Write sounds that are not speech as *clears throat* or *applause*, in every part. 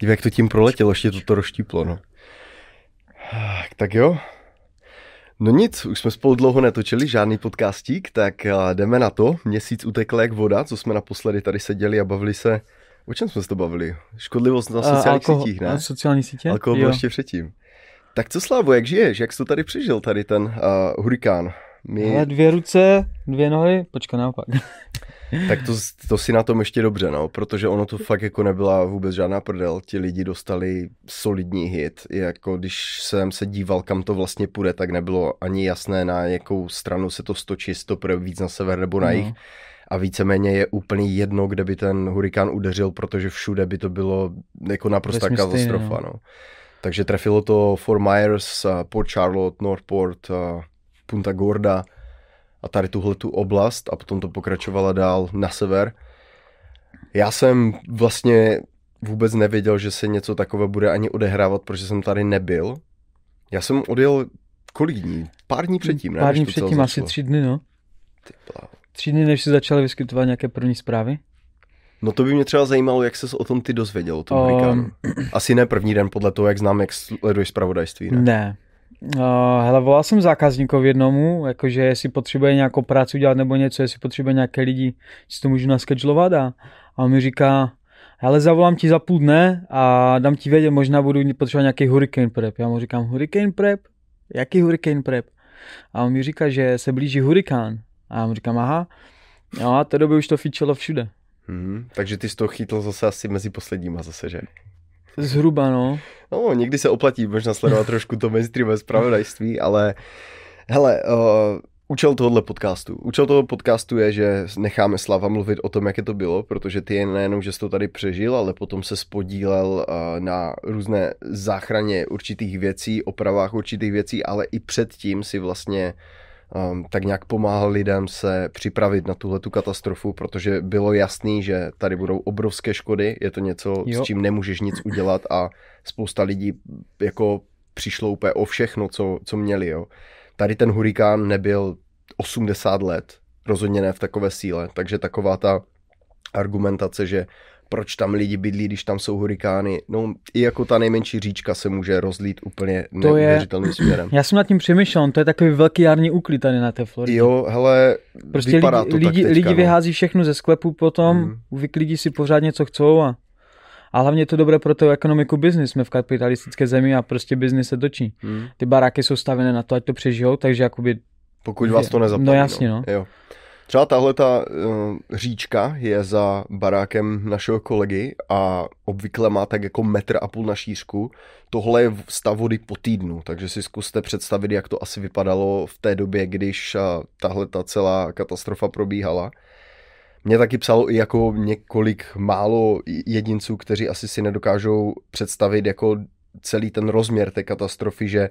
Dívej, jak to tím proletělo, ještě to roštíplo, no. Tak jo. No nic, už jsme spolu dlouho netočili žádný podcastík, tak jdeme na to. Měsíc utekl jak voda, co jsme naposledy tady seděli a bavili se. O čem jsme se to bavili? Škodlivost na sociálních uh, sítích, ne? Na sociální sítě? Alkohol byl ještě předtím. Tak co Slávo, jak žiješ? Jak jsi to tady přežil, tady ten uh, hurikán? My... Ale dvě ruce, dvě nohy, počkej naopak. *laughs* tak to, to si na tom ještě dobře, no, protože ono to fakt jako nebyla vůbec žádná prdel. Ti lidi dostali solidní hit. Jako když jsem se díval, kam to vlastně půjde, tak nebylo ani jasné, na jakou stranu se to stočí, jestli to půjde víc na sever nebo na jih. No. A víceméně je úplně jedno, kde by ten hurikán udeřil, protože všude by to bylo jako naprostá katastrofa. No. no. Takže trefilo to Fort Myers, Port Charlotte, Northport, Punta Gorda a tady tuhle tu oblast a potom to pokračovala dál na sever. Já jsem vlastně vůbec nevěděl, že se něco takové bude ani odehrávat, protože jsem tady nebyl. Já jsem odjel kolik dní? Pár dní předtím, ne? Pár dní předtím, asi tři dny, no. Tři dny, než se začaly vyskytovat nějaké první zprávy. No to by mě třeba zajímalo, jak se o tom ty dozvěděl, o tom um, Asi ne první den, podle toho, jak znám, jak sleduješ zpravodajství, ne? Ne. Uh, hele, volal jsem zákazníkovi jednomu, jakože jestli potřebuje nějakou práci udělat nebo něco, jestli potřebuje nějaké lidi, si to můžu naskedžlovat a, a on mi říká, hele, zavolám ti za půl dne a dám ti vědět, možná budu potřebovat nějaký hurricane prep. Já mu říkám, hurricane prep? Jaký hurricane prep? A on mi říká, že se blíží hurikán. A já mu říkám, aha, no a té doby už to fičelo všude. Hmm, takže ty jsi to chytl zase asi mezi posledníma zase, že? Zhruba, no. No, někdy se oplatí možná sledovat *laughs* trošku to mainstreamové zpravodajství, ale hele, uh, Účel tohohle podcastu. Účel toho podcastu je, že necháme Slava mluvit o tom, jak je to bylo, protože ty jen nejenom, že jsi to tady přežil, ale potom se spodílel uh, na různé záchraně určitých věcí, opravách určitých věcí, ale i předtím si vlastně um, tak nějak pomáhal lidem se připravit na tuhle tu katastrofu, protože bylo jasný, že tady budou obrovské škody, je to něco, jo. s čím nemůžeš nic udělat a spousta lidí jako přišlo úplně o všechno, co, co měli. Jo. Tady ten hurikán nebyl 80 let, rozhodně ne v takové síle, takže taková ta argumentace, že proč tam lidi bydlí, když tam jsou hurikány. No i jako ta nejmenší říčka se může rozlít úplně to neuvěřitelným je... směrem. Já jsem nad tím přemýšlel, to je takový velký jarní úklid tady na té Floridě. Jo, hele, prostě vypadá lidi, to lidi, tak teďka, lidi no. vyhází všechno ze sklepu potom, mm. vyklidí si pořád něco chcou a a hlavně je to dobré pro tu ekonomiku biznis. Jsme v kapitalistické zemi a prostě biznis se točí. Hmm. Ty baráky jsou stavěné na to, ať to přežijou, takže jakoby... Pokud vás to nezapadne. No jasně, no. no. Jo. Třeba tahle ta uh, říčka je za barákem našeho kolegy a obvykle má tak jako metr a půl na šířku. Tohle je stav vody po týdnu, takže si zkuste představit, jak to asi vypadalo v té době, když uh, tahle ta celá katastrofa probíhala. Mě taky psalo i jako několik málo jedinců, kteří asi si nedokážou představit jako celý ten rozměr té katastrofy, že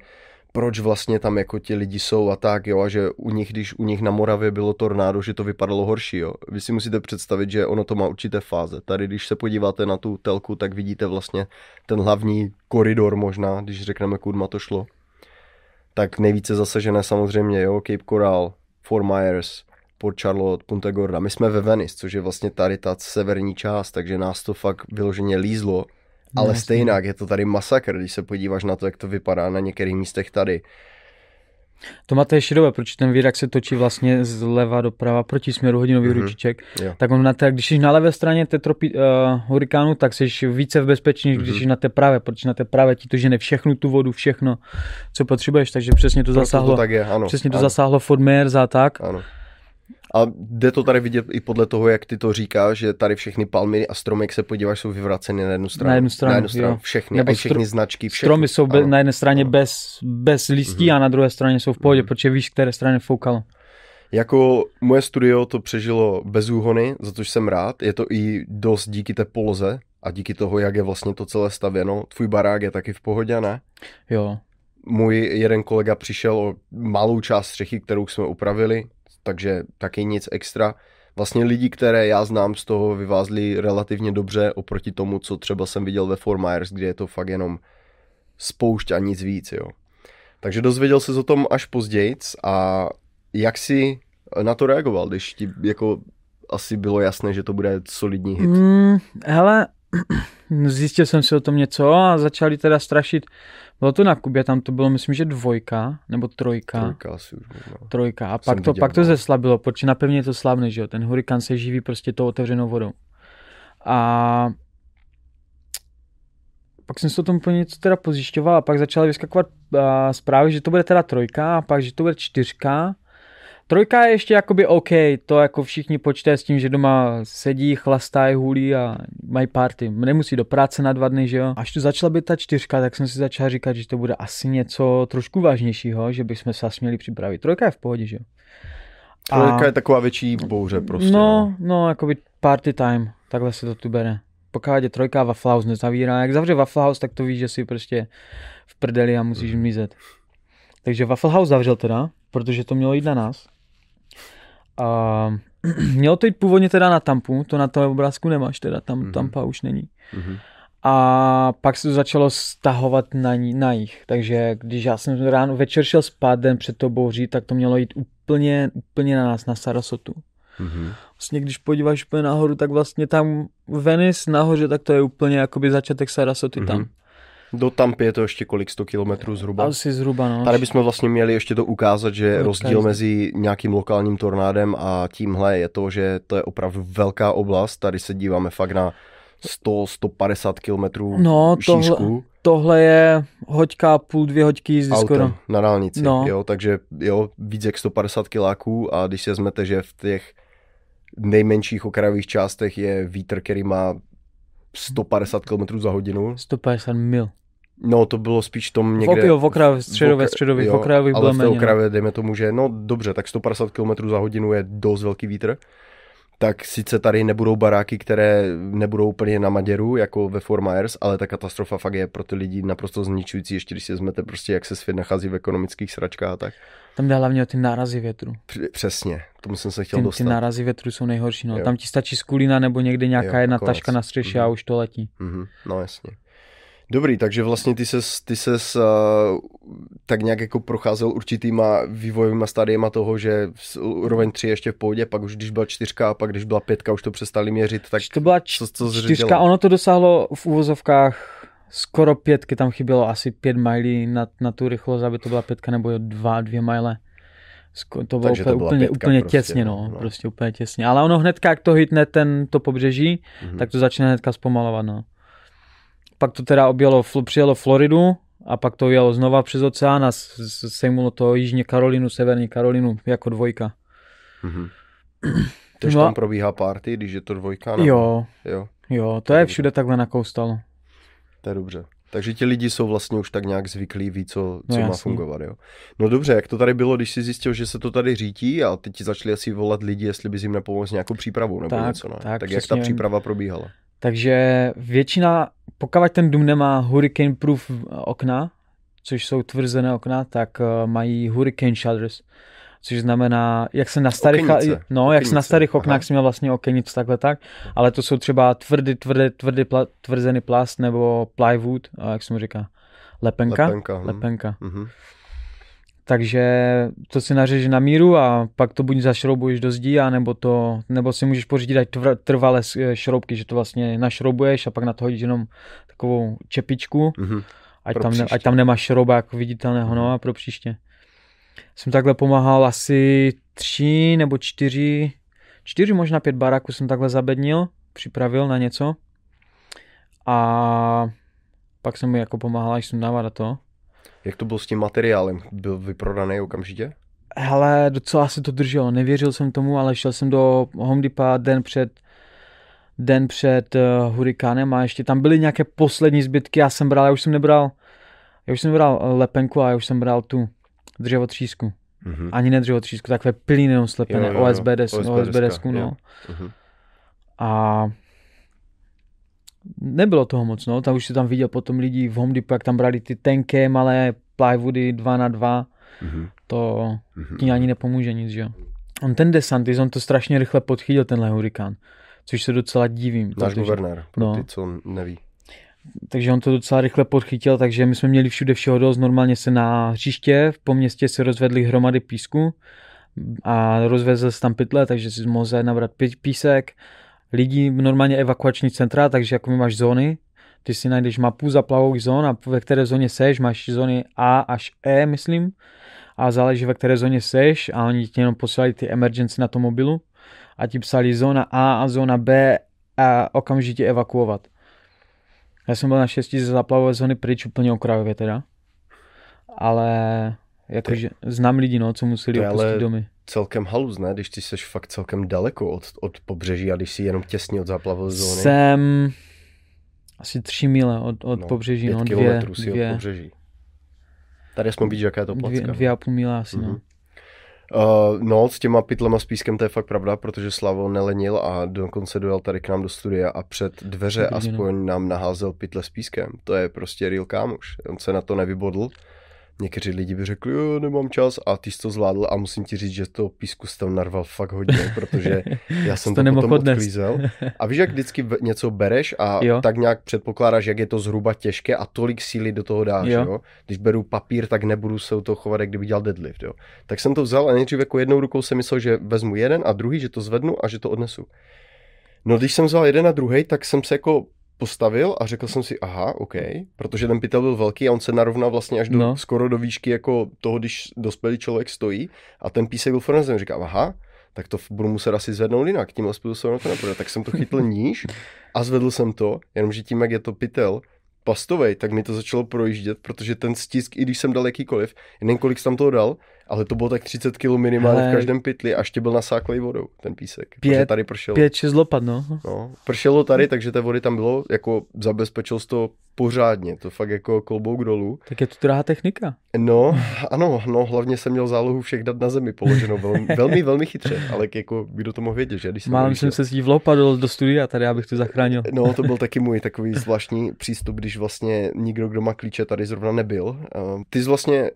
proč vlastně tam jako ti lidi jsou a tak, jo, a že u nich, když u nich na Moravě bylo tornádo, že to vypadalo horší, jo. Vy si musíte představit, že ono to má určité fáze. Tady, když se podíváte na tu telku, tak vidíte vlastně ten hlavní koridor možná, když řekneme, kudma to šlo. Tak nejvíce zasažené samozřejmě, jo, Cape Coral, Fort Myers, Port Charlotte, Punta Gorda. My jsme ve Venice, což je vlastně tady ta severní část, takže nás to fakt vyloženě lízlo ale no, stejně je to tady masakr, když se podíváš na to, jak to vypadá na některých místech tady. To máte ještě dobe, proč ten vírak se točí vlastně zleva doprava proti směru hodinový mm-hmm. ručiček. Jo. Tak on na té, když jsi na levé straně té tropi, uh, hurikánu, tak jsi více v bezpečí, než mm-hmm. když jsi na té pravé, protože na té pravé ti to žene všechnu tu vodu, všechno, co potřebuješ, takže přesně to Proto zasáhlo. To tak je, ano, přesně ano. to zasáhlo Fort Myers a tak. Ano. A jde to tady vidět i podle toho, jak ty to říkáš, že tady všechny palmy a stromy, jak se podíváš, jsou vyvraceny na jednu stranu. Na jednu stranu, na jednu stranu všechny, Nebo všechny stro... značky. Všechny. Stromy jsou be, na jedné straně ano. bez, bez listí mm-hmm. a na druhé straně jsou v pohodě, mm-hmm. protože víš, které strany foukalo. Jako moje studio to přežilo bez úhony, za což jsem rád. Je to i dost díky té poloze a díky toho, jak je vlastně to celé stavěno. Tvůj barák je taky v pohodě, ne? Jo. Můj jeden kolega přišel o malou část střechy, kterou jsme upravili, takže taky nic extra. Vlastně lidi, které já znám, z toho vyvázli relativně dobře oproti tomu, co třeba jsem viděl ve Fort Myers, kde je to fakt jenom spoušť a nic víc, jo. Takže dozvěděl se o tom až později a jak si na to reagoval, když ti jako asi bylo jasné, že to bude solidní hit? Mm, hele, zjistil jsem si o tom něco a začali teda strašit. Bylo to na Kubě, tam to bylo, myslím, že dvojka, nebo trojka. Trojka asi už možná. Trojka. A Jsem pak to, viděl, pak to no. zeslabilo, protože na pevně je to slavné, že jo. Ten hurikán se živí prostě tou otevřenou vodou. A pak jsem se o tom úplně něco teda pozjišťoval a pak začaly vyskakovat uh, zprávy, že to bude teda trojka a pak, že to bude čtyřka. Trojka je ještě jakoby OK, to jako všichni počte s tím, že doma sedí, chlastají, hulí a mají party. Nemusí do práce na dva dny, že jo. Až tu začala být ta čtyřka, tak jsem si začal říkat, že to bude asi něco trošku vážnějšího, že bychom se asi měli připravit. Trojka je v pohodě, že jo. Trojka je taková větší bouře prostě. No, no, jakoby party time, takhle se to tu bere. Pokud je trojka Waffle House nezavírá, jak zavře Waffle House, tak to víš, že si prostě v prdeli a musíš Mhm. mizet. Takže Waffle House zavřel teda, protože to mělo jít na nás. A *clears throat* mělo to jít původně teda na Tampu, to na tom obrázku nemáš teda, tam Mhm. Tampa už není. Mhm. A pak se to začalo stahovat na, ní- na jich, takže když já jsem ráno večer šel spát den před tou bouří, tak to mělo jít úplně, úplně na nás, na Sarasotu Mhm. vlastně když podíváš úplně nahoru, tak vlastně tam Venice nahoře, tak to je úplně jakoby začátek Sarasoty tam. Do Tampy je to ještě kolik, 100 kilometrů zhruba? Asi zhruba, no. Tady bychom vlastně měli ještě to ukázat, že Lotka rozdíl mezi nějakým lokálním tornádem a tímhle je to, že to je opravdu velká oblast. Tady se díváme fakt na 100-150 kilometrů No, tohle- šířku Tohle je hoďka půl, dvě hoďky jízdy skoro. na dálnici. No. Jo, takže jo, víc jak 150 kiláků a když si vezmete, že v těch nejmenších okrajových částech je vítr, který má 150 km za hodinu. 150 mil. No, to bylo spíš v tom Někde, v, středových, v okra- středových, jo, v okrajových ale v té no. dejme tomu, že no dobře, tak 150 km za hodinu je dost velký vítr, tak sice tady nebudou baráky, které nebudou úplně na Maděru, jako ve Fort Myers, ale ta katastrofa fakt je pro ty lidi naprosto zničující, ještě když si vezmete prostě, jak se svět nachází v ekonomických sračkách a tak. Tam jde hlavně o ty nárazy větru. Př- Přesně, tomu jsem se chtěl Ty, ty dostat. nárazy větru jsou nejhorší. No. Jo. Tam ti stačí skulina nebo někde nějaká Jo, jedna konec. taška na střeše a Mhm. už to letí. Mhm, no jasně. Dobrý, takže vlastně ty ses, ty ses uh, tak nějak jako procházel určitýma vývojovýma stádiema toho, že úroveň 3 ještě v pohodě, pak už když byla čtyřka a pak když byla pětka, už to přestali měřit, tak to byla č- co, co čtyřka, ono to dosáhlo v uvozovkách skoro pětky, tam chybělo asi pět milí na, na tu rychlost, aby to byla pětka nebo dva, dvě mile. To bylo Takže to úplně, úplně, úplně prostě, těsně, no, no, prostě úplně těsně. Ale ono hnedka, jak to hitne ten, to pobřeží, Mhm. tak to začne hnedka zpomalovat, no. Pak to teda objelo, přijelo Floridu a pak to jelo znova přes oceán a sejmulo to Jižní Karolinu, Severní Karolinu jako dvojka. Mhm. *clears throat* Takže No tam probíhá party, když je to dvojka? nebo- Jo, jo. jo, to je všude takhle nakoustalo. To je dobře. Takže ti lidi jsou vlastně už tak nějak zvyklí, ví, co, No co má jasně. fungovat, jo. No dobře, jak to tady bylo, když jsi zjistil, že se to tady řítí a teď ti začali asi volat lidi, jestli bys jim nepomohl s nějakou přípravou nebo Tak, něco, ne? tak, tak jak ta příprava probíhala? Takže většina, pokud ten dům nemá hurricane proof okna, což jsou tvrzené okna, tak uh, mají hurricane shutters. Což znamená, jak se na starých, Okenice. no, jak se na starých oknách měl vlastně okenic takhle tak, ale to jsou třeba tvrdý, tvrdý, tvrdý pla, tvrzený plast nebo plywood, jak se mu říká, lepenka. Lepenka, hm. lepenka. Mhm. Takže to si nařeží na míru a pak to buď zašroubuješ do zdí, nebo, to, nebo si můžeš pořídit ať trvalé s- šroubky, že to vlastně našroubuješ a pak na to hodíš jenom takovou čepičku, Mhm. ať tam, ne, ať tam nemáš šrouba jako viditelného, no a pro příště. Jsem takhle pomáhal asi tři nebo čtyři, čtyři možná pět baráků jsem takhle zabednil, připravil na něco a pak jsem mi jako pomáhal, až jsem to. Jak to bylo s tím materiálem? Byl vyprodaný okamžitě? Hele, docela se to drželo, nevěřil jsem tomu, ale šel jsem do Home Depot den před den před uh, hurikánem a ještě tam byly nějaké poslední zbytky, já jsem bral, já už jsem nebral, já už jsem nebral eh, lepenku, ale já už jsem bral tu dřevotřísku. Mhm. Ani ne dřevotřísku, takové pilíny slepené. OSB, des, OSB OSB deska, desku, no. Mhm. A nebylo toho moc, no, tam už si tam viděl potom lidi v Home Depot, jak tam brali ty tenké malé plywoody 2 na 2 Mhm. to Mhm. ti ani nepomůže nic, že jo. On ten DeSantis, on to strašně rychle podchytil, tenhle hurikán, což se docela divím. Náš protože- guvernér, pro no. ty, co neví. takže on to docela rychle podchytil, takže my jsme měli všude všeho dost, normálně se na hřiště, po městě se rozvedly hromady písku a rozvezl se tam pytle, takže si mohl nabrat pí- písek, lidí, normálně evakuační centra, takže jako máš zóny, ty si najdeš mapu zaplavových zón a ve které zóně seš, máš zóny A až E, myslím, a záleží ve které zóně seš a oni ti jenom posílají ty emergency na tom mobilu a ti psali zóna A a zóna B a okamžitě evakuovat. Já jsem byl na šesti ze zaplavové zóny pryč úplně okrajově teda. Ale jakože znám lidi, no, co museli To opustit ale- domy. Celkem halus, ne? Když ty seš fakt celkem daleko od, od pobřeží a když jsi jenom těsně od záplavové zóny. Jsem asi tři mile od, od no, pobřeží, no, dvě, si od dvě, pobřeží. Tady jsme vidět, jaká je to dvě, placka. dvě a půl míle asi, Mhm. no. Uh, no, s těma pytlema s pískem to je fakt pravda, protože Slavo nelenil a dokonce dojel tady k nám do studia a před dveře aspoň nám naházel pytle s pískem. To je prostě real kámoš. On se na to nevybodl. Někteří lidi by řekli, jo, nemám čas a ty jsi to zvládl a musím ti říct, že to písku jsi tam narval fakt hodně, *laughs* protože já jsem to to, potom odklízel. A víš, jak vždycky něco bereš a Jo. tak nějak předpokládáš, jak je to zhruba těžké a tolik síly do toho dáš, jo. Jo. jo? Když beru papír, tak nebudu se u toho chovat, jak kdyby dělal deadlift, jo. Tak jsem to vzal a nejdřív jako jednou rukou jsem myslel, že vezmu jeden a druhý, že to zvednu a že to odnesu. No když jsem vzal jeden a druhý, tak jsem se jako postavil a řekl jsem si, aha, OK, protože ten pytel byl velký a on se narovnal vlastně až do, no. Skoro do výšky jako toho, když dospělý člověk stojí a ten písek byl furt na zemi. Říkám, aha, tak to budu muset asi zvednout jinak, tímhle způsobem to nepůjde. Tak jsem to chytl *laughs* níž a zvedl jsem to, jenomže tím, jak je to pytel, plastovej, tak mi to začalo projíždět, protože ten stisk, i když jsem dal jakýkoliv, nevím, kolik jsem tam toho dal, ale to bylo tak 30 kg minimálně v každém pytli a ještě byl nasáklý vodou, ten písek. Pět- protože tady pršelo. Pět, šest lopad, no. No, pršelo tady, takže té vody tam bylo, jako zabezpečil to pořádně, to fakt jako klobouk dolů. Tak je to drahá technika. No, ano, no, hlavně jsem měl zálohu všech dat na zemi položenou, velmi, velmi, velmi chytře, ale jako kdo to mohl vědět, že? Když jsem Málem jsem se s ní vlopadl do studia tady, abych to zachránil. No, to byl taky můj takový zvláštní přístup, když vlastně nikdo, kdo má klíče, tady zrovna nebyl. Ty jsi vlastně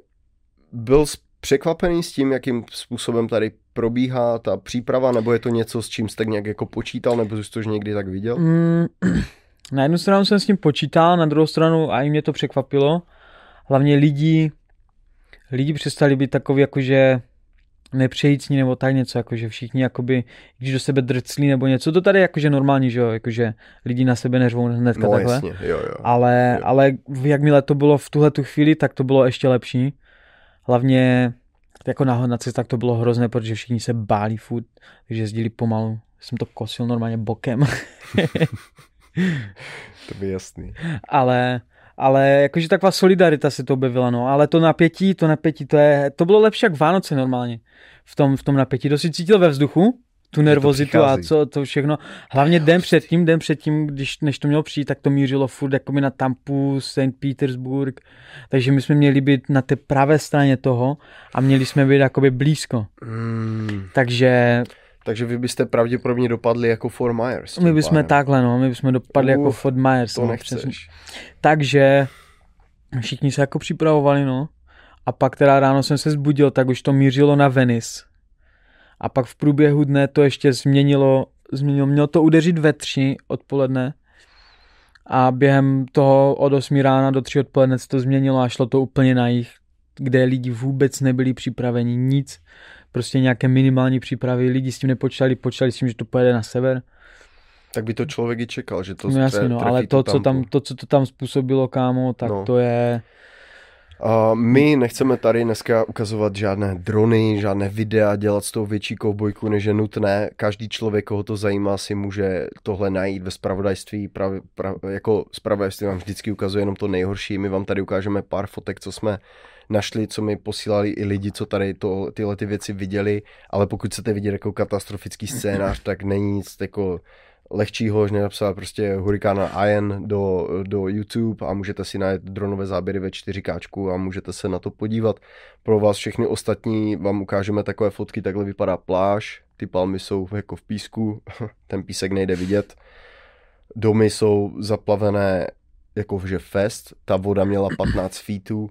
byl překvapený s tím, jakým způsobem tady probíhá ta příprava, nebo je to něco, s čím jste nějak jako počítal, nebo jsi to už někdy tak viděl? Mm, *clears throat* na jednu stranu jsem s tím počítal, na druhou stranu a i mě to překvapilo. Hlavně lidi, lidi přestali být takový jakože nepřejícní nebo tak něco, jakože všichni jakoby, když do sebe drclí nebo něco, to tady je jakože normální, že jo, jakože lidi na sebe neřvou hnedka No takhle. jasně, jo, jo. Ale, Jo. ale jakmile to bylo v tuhle tu chvíli, tak to bylo ještě lepší. Hlavně jako na, na cestách to bylo hrozné, protože všichni se báli furt, takže jezdili pomalu. Jsem to kosil normálně bokem. *laughs* To by jasný. ale, ale jakože taková solidarita se to objevila, no. Ale to napětí, to napětí, to je, to bylo lepší jak Vánoce normálně. V tom, v tom napětí. To si cítil ve vzduchu, tu nervozitu a co, to všechno. Hlavně den předtím, den předtím, když, než to mělo přijít, tak to mířilo furt jakoby na Tampu, St. Petersburg. Takže my jsme měli být na té pravé straně toho a měli jsme být jakoby blízko. Mm, Takže takže vy byste pravděpodobně dopadli jako Fort Myers. my bychom pádem. takhle, no, my bychom dopadli jako Uf, Fort Myers. To no, nechceš. přesně. Takže všichni se jako připravovali, no. A pak teda ráno jsem se zbudil, tak už to mířilo na Venice. A pak v průběhu dne to ještě změnilo, změnilo mělo to udeřit ve tři odpoledne. A během toho od 8 rána do 3 odpoledne se to změnilo a šlo to úplně na jich, kde lidi vůbec nebyli připraveni, nic. Prostě nějaké minimální přípravy, lidi s tím nepočítali, počítali s tím, že to pojede na sever. Tak by to člověk i čekal, že to No jasně, no, ale to, co tam, to, co to tam způsobilo, kámo, tak No. to je... My nechceme tady dneska ukazovat žádné drony, žádné videa, dělat z toho větší koubojku, než je nutné. Každý člověk, koho to zajímá, si může tohle najít ve spravodajství. Prav, prav, jako spravodajství vám vždycky ukazuje jenom to nejhorší. My vám tady ukážeme pár fotek, co jsme našli, co mi posílali i lidi, co tady to, tyhle ty věci viděli, ale pokud chcete vidět jako katastrofický scénář, tak není nic jako lehčího, než napsat prostě hurikána Ian do, do YouTube a můžete si najít dronové záběry ve 4K a můžete se na to podívat. Pro vás všechny ostatní vám ukážeme takové fotky, takhle vypadá pláž, ty palmy jsou jako v písku, *laughs* ten písek nejde vidět. Domy jsou zaplavené jako že fest, ta voda měla 15 feetů,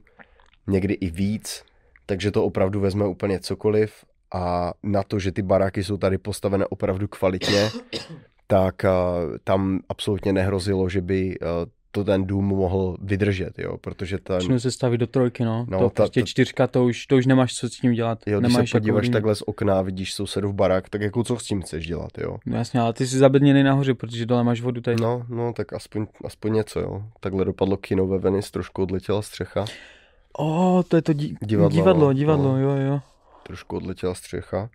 někdy i víc, takže to opravdu vezme úplně cokoliv a na to, že ty baráky jsou tady postavené opravdu kvalitně, tak uh, tam absolutně nehrozilo, že by uh, to ten dům mohl vydržet, jo, protože ten... Začnu se stavit do trojky, no. No, to ta- prostě to- čtyřka, to už, to už nemáš co s tím dělat. Jo, když nemáš se podíváš jako, takhle z okna, vidíš sousedův barák, tak jako co s tím chceš dělat, jo? No jasně, ale ty jsi zabedněný nahoře, protože dole máš vodu tady. No, no, tak aspoň, aspoň něco, jo. Takhle dopadlo kino ve Venice, trošku odletěla střecha, O, to je to dí... Divadlo, divadlo, no. divadlo, No. jo, jo. trošku odletěla střecha.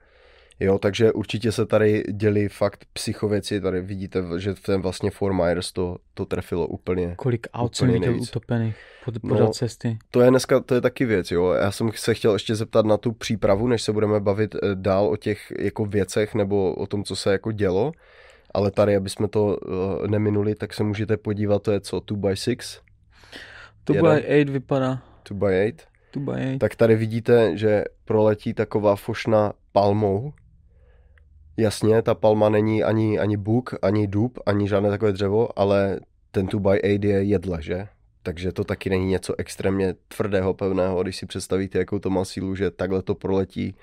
Jo, takže určitě se tady děli fakt psychověci, tady vidíte, že ten vlastně Fort Myers to, to trefilo úplně. Kolik aut jsem viděl utopených pod, No. podél cesty. To je dneska, to je taky věc, jo. Já jsem se chtěl ještě zeptat na tu přípravu, než se budeme bavit eh, dál o těch jako věcech nebo o tom, co se jako dělo. Ale tady, aby jsme to uh, neminuli, tak se můžete podívat, to je co, 2x6, To Jeden. by 8 vypadá. 2x8. To by 8. Tak tady vidíte, že proletí taková fošna palmou. Jasně, ta palma není ani, ani buk, ani dub, ani žádné takové dřevo, ale ten 2x8 je jedle, že? Takže to taky není něco extrémně tvrdého, pevného, když si představíte, jakou to má sílu, že takhle to proletí.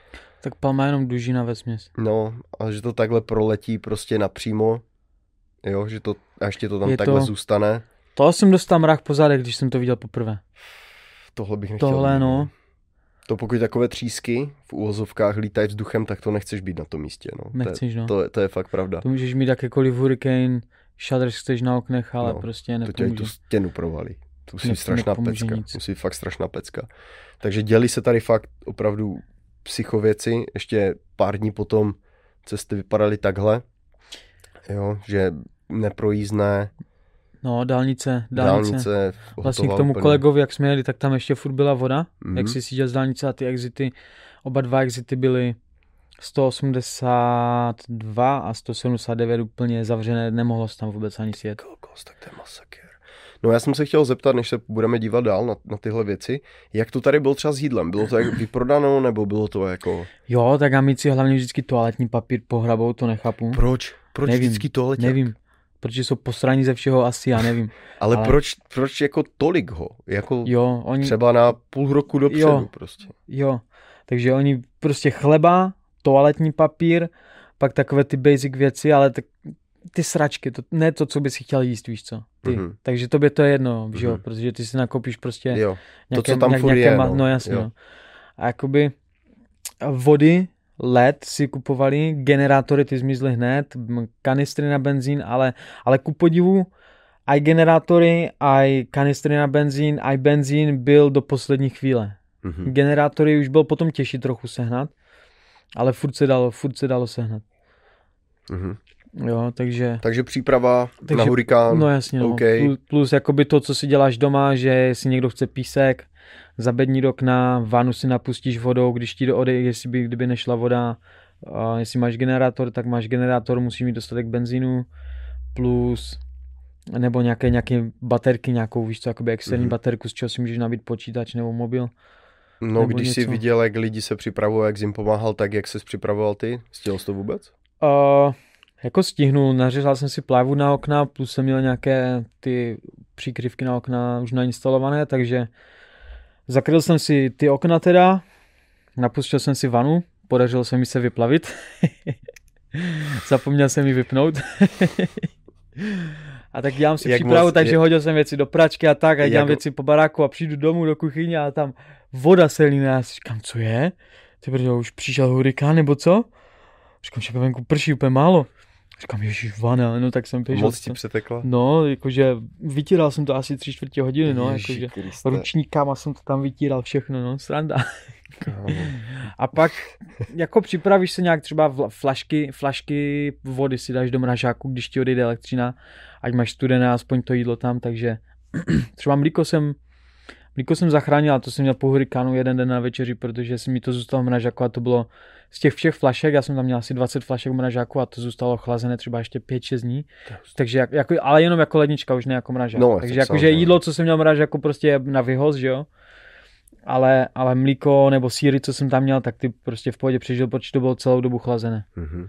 Tak palma jenom dužina ve směs. No, a že to takhle proletí prostě napřímo, jo, že to, a ještě to tam Je takhle to- zůstane. To jsem dostal mrách po zádech, když jsem to viděl poprvé. Tohle bych nechtěl. Tohle, no. To pokud takové třísky v úvozovkách lítají vzduchem, tak to nechceš být na tom místě, no. To Nechceš, no. to, je, to je fakt pravda. To můžeš mít jakékoliv hurricane, shutters chceš na oknech, ale No, prostě To tě tu nepomůže. stěnu provalí. To musí být strašná nepomůže pecka. nic. Musí fakt strašná pecka. Takže děli se tady fakt opravdu psychověci. Ještě pár dní potom cesty vypadaly takhle. Jo, že neprojízdné, No, dálnice, dálnice. dálnice. Vlastně k tomu úplně. kolegovi, jak jsme jeli, tak tam ještě furt byla voda. Mhm. Jak si seděl z dálnice a ty exity, oba dva exity byly 182 a 179 úplně zavřené, nemohlo se tam vůbec ani sjet. Kokos, tak to je masakr. No já jsem se chtěl zeptat, než se budeme dívat dál na, na tyhle věci, jak to tady bylo třeba s jídlem? Bylo to jak vyprodáno, nebo bylo to jako... Jo, tak amici hlavně vždycky toaletní papír pohrabou, to nechápu. Proč? Proč Nevím, vždycky tohle? Nevím, protože jsou posraní ze všeho asi, já nevím. *laughs* Ale, ale- proč, proč jako tolik ho? Jako Jo, oni, třeba na půl roku dopředu Jo. prostě. jo, takže oni prostě chleba, toaletní papír, pak takové ty basic věci, ale tak ty sračky, to, ne to, co bys chtěl jíst, víš co. Ty. Mhm. Takže tobě to je jedno, že jo, Mhm. protože ty si nakoupíš prostě Jo, nějaké, co tam nějak- nějaké je, ma- no. no jasně, Jo. no. A jakoby vody, led si kupovali, generátory ty zmizly hned, kanistry na benzín, ale, ale ku podivu aj generátory, aj kanistry na benzín, aj benzín byl do poslední chvíle. mhm. Generátory už byl potom těžší trochu sehnat, ale furt se dalo, furt se dalo sehnat. Mhm. Jo, takže... Takže příprava Takže- na hurikán. No jasně, no. OK. Plus, plus jakoby to, co si děláš doma, že si někdo chce písek, zabední do okna, vánu si napustíš vodou, když ti odejde, jestli by, kdyby nešla voda, a jestli máš generátor, tak máš generátor, musí mít dostatek benzínu, plus nebo nějaké, nějaké baterky, nějakou, víš co, jakoby externí Mhm. baterku, z čeho si můžeš nabít počítač nebo mobil. No, nebo když jsi něco. viděl, jak lidi se připravují, jak jsi jim pomáhal, tak jak jsi připravoval ty? Stěl jsi to vůbec? Uh, jako stihnul, nařezal jsem si plywood na okna, plus jsem měl nějaké ty příkryvky na okna už nainstalované, takže zakryl jsem si ty okna teda, napustil jsem si vanu, podařilo se mi se vyplavit. *laughs* Zapomněl jsem ji vypnout. *laughs* a tak dělám si Jak přípravu, moc takže je- hodil jsem věci do pračky a tak a Jak- dělám věci po baráku a přijdu domů do kuchyně a tam voda se líná. Já si říkám, co je? Ty už přišel hurikán nebo co? Říkám, však venku prší úplně málo. Říkám, ježiš, vana, no tak jsem běžel. Moc ti přetekla? No, jakože vytíral jsem to asi tři čtvrtě hodiny, no, jakože Kriste, ručníkama jsem to tam vytíral všechno, no, sranda. A pak jako připravíš se nějak třeba flašky, flašky vody si dáš do mražáku, když ti odejde elektřina, ať máš studené aspoň to jídlo tam, takže *clears throat* třeba mlíko jsem, mlíko jsem zachránil, a to jsem měl po hurikánu jeden den na večeři, protože si mi to zůstalo v mražáku a to bylo z těch všech flašek, já jsem tam měl asi 20 flašek v mražáku a to zůstalo chlazené třeba ještě 5-6 dní, takže jak, jako, ale jenom jako lednička, už ne jako mražák. No, takže tak jakože samozřejmě. jídlo, co jsem měl v mražáku, prostě je na vyhoz, že jo ale, ale mlíko nebo síry, co jsem tam měl, tak ty prostě v pohodě přežil, protože to bylo celou dobu chlazené. Mhm.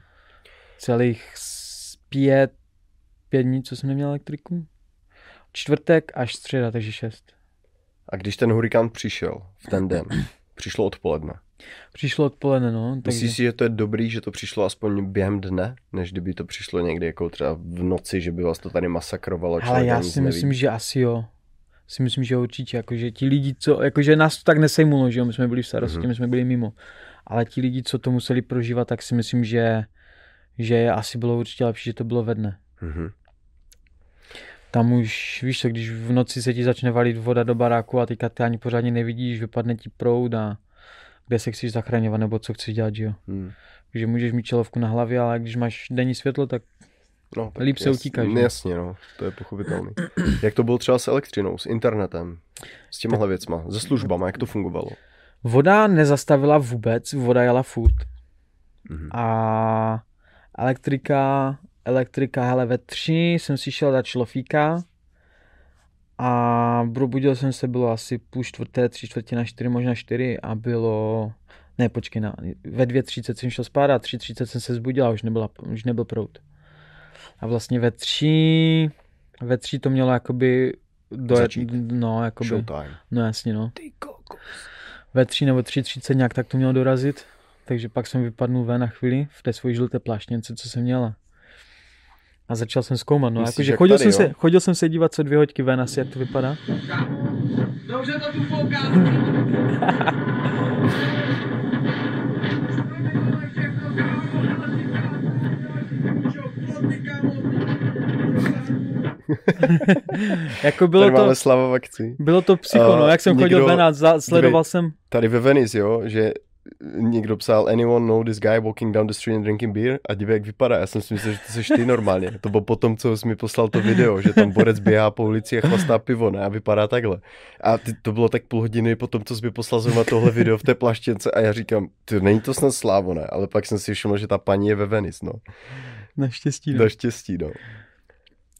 Celých pět, pět dní, co jsem neměl elektriku. Čtvrtek až středa, takže šest. A když ten hurikán přišel v ten den, přišlo odpoledne, Přišlo odpoledne, no. Takže... Myslíš si, že to je dobrý, že to přišlo aspoň během dne, než kdyby to přišlo někdy jako třeba v noci, že by vás to tady masakrovalo? Ale já si myslím, že asi jo. Si myslím, že určitě, jakože ti lidi, co, jakože nás to tak nesejmulo, že jo, my jsme byli v starosti, mm-hmm. my jsme byli mimo. Ale ti lidi, co to museli prožívat, tak si myslím, že, že asi bylo určitě lepší, že to bylo ve dne. Mm-hmm. Tam už, víš co, když v noci se ti začne valit voda do baráku a teďka ty ani pořádně nevidíš, vypadne ti proud a kde se chceš zachraňovat nebo co chceš dělat, že jo. Hmm. Takže můžeš mít čelovku na hlavě, ale když máš denní světlo, tak No, tak Líp se utíkáš. Jasně, no, to je pochopitelný. *clears throat* jak to bylo třeba s elektřinou, s internetem, s těmahle věcma, se službama, jak to fungovalo? Voda nezastavila vůbec, voda jela furt. Mm-hmm. A elektrika, elektrika, hele, ve tři jsem si šel dát šlofíka a probudil jsem se, bylo asi půl čtvrté, tři čtvrtě na čtyři, možná čtyři a bylo, ne počkej, na, ve dvě třicet jsem šel spát a tři třicet jsem se zbudil a už, nebyla, už nebyl prout. A vlastně ve tři, ve tři to mělo jakoby do Začít. no, jakoby, Showtime. no jasně, no. Ve tři nebo tři třicet nějak tak to mělo dorazit, takže pak jsem vypadnul ven na chvíli v té svoji žluté pláštěnce, co jsem měla. A začal jsem zkoumat, no, jakože chodil, tady, jsem se, chodil jsem se dívat co dvě hoďky ven, asi jak to vypadá. Dobře to tu *laughs* jako bylo tady to, máme slava v akci. Bylo to psycho, uh, no, jak jsem někdo, chodil ven a za, sledoval jsem. Tady ve Venice, jo, že někdo psal anyone know this guy walking down the street and drinking beer a dívej, jak vypadá. Já jsem si myslel, že to jsi ty normálně. To bylo potom, co jsi mi poslal to video, že tam borec běhá po ulici a chlastá pivo, ne? A vypadá takhle. A ty, to bylo tak půl hodiny potom, co jsi mi poslal zrovna tohle video v té plaštěnce a já říkám, ty není to snad slávo, ne? Ale pak jsem si všiml, že ta paní je ve Venice, no. Naštěstí, no. Naštěstí, no.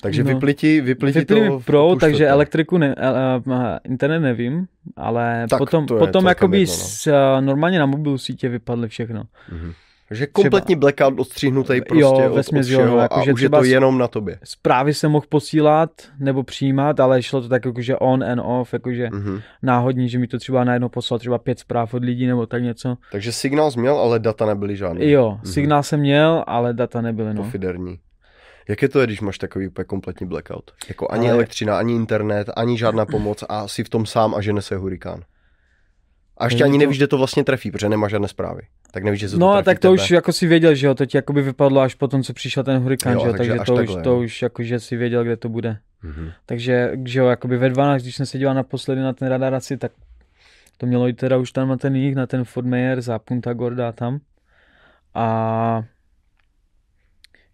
Takže no. vypliti, vypliti Vypli to pro, takže elektriku, ne, uh, internet nevím, ale tak potom, to je, potom to jakoby jedno, no. s, uh, normálně na mobilu sítě vypadly všechno. Mm-hmm. Takže kompletní třeba, blackout odstříhnutý prostě jo, od, od všeho jo, jako, a že už je to jenom na tobě. Zprávy se mohl posílat nebo přijímat, ale šlo to tak jakože on and off, jakože mm-hmm. náhodní, že mi to třeba najednou poslal třeba pět zpráv od lidí nebo tak něco. Takže signál jsi měl, ale data nebyly žádné. Jo, mm-hmm. signál jsem měl, ale data nebyly. No. Pofiderní. Jak je to, když máš takový úplně kompletní blackout? Jako ani Ale... elektřina, ani internet, ani žádná pomoc a jsi v tom sám a žene se hurikán. A ještě ani nevíš, že to vlastně trefí, protože nemá žádné zprávy. Tak nevíš, že se to No a tak to tebe. už jako si věděl, že jo, to ti jako by vypadlo až potom, co přišel ten hurikán, jo, že jo, takže, takže to, takhle, už, to už jako, že si věděl, kde to bude. Mm-hmm. Takže, že jo, jakoby ve 12, když jsem se díval naposledy na ten radar asi, tak to mělo jít teda už tam na ten jich, na ten Fort Mayer za Punta Gorda tam. A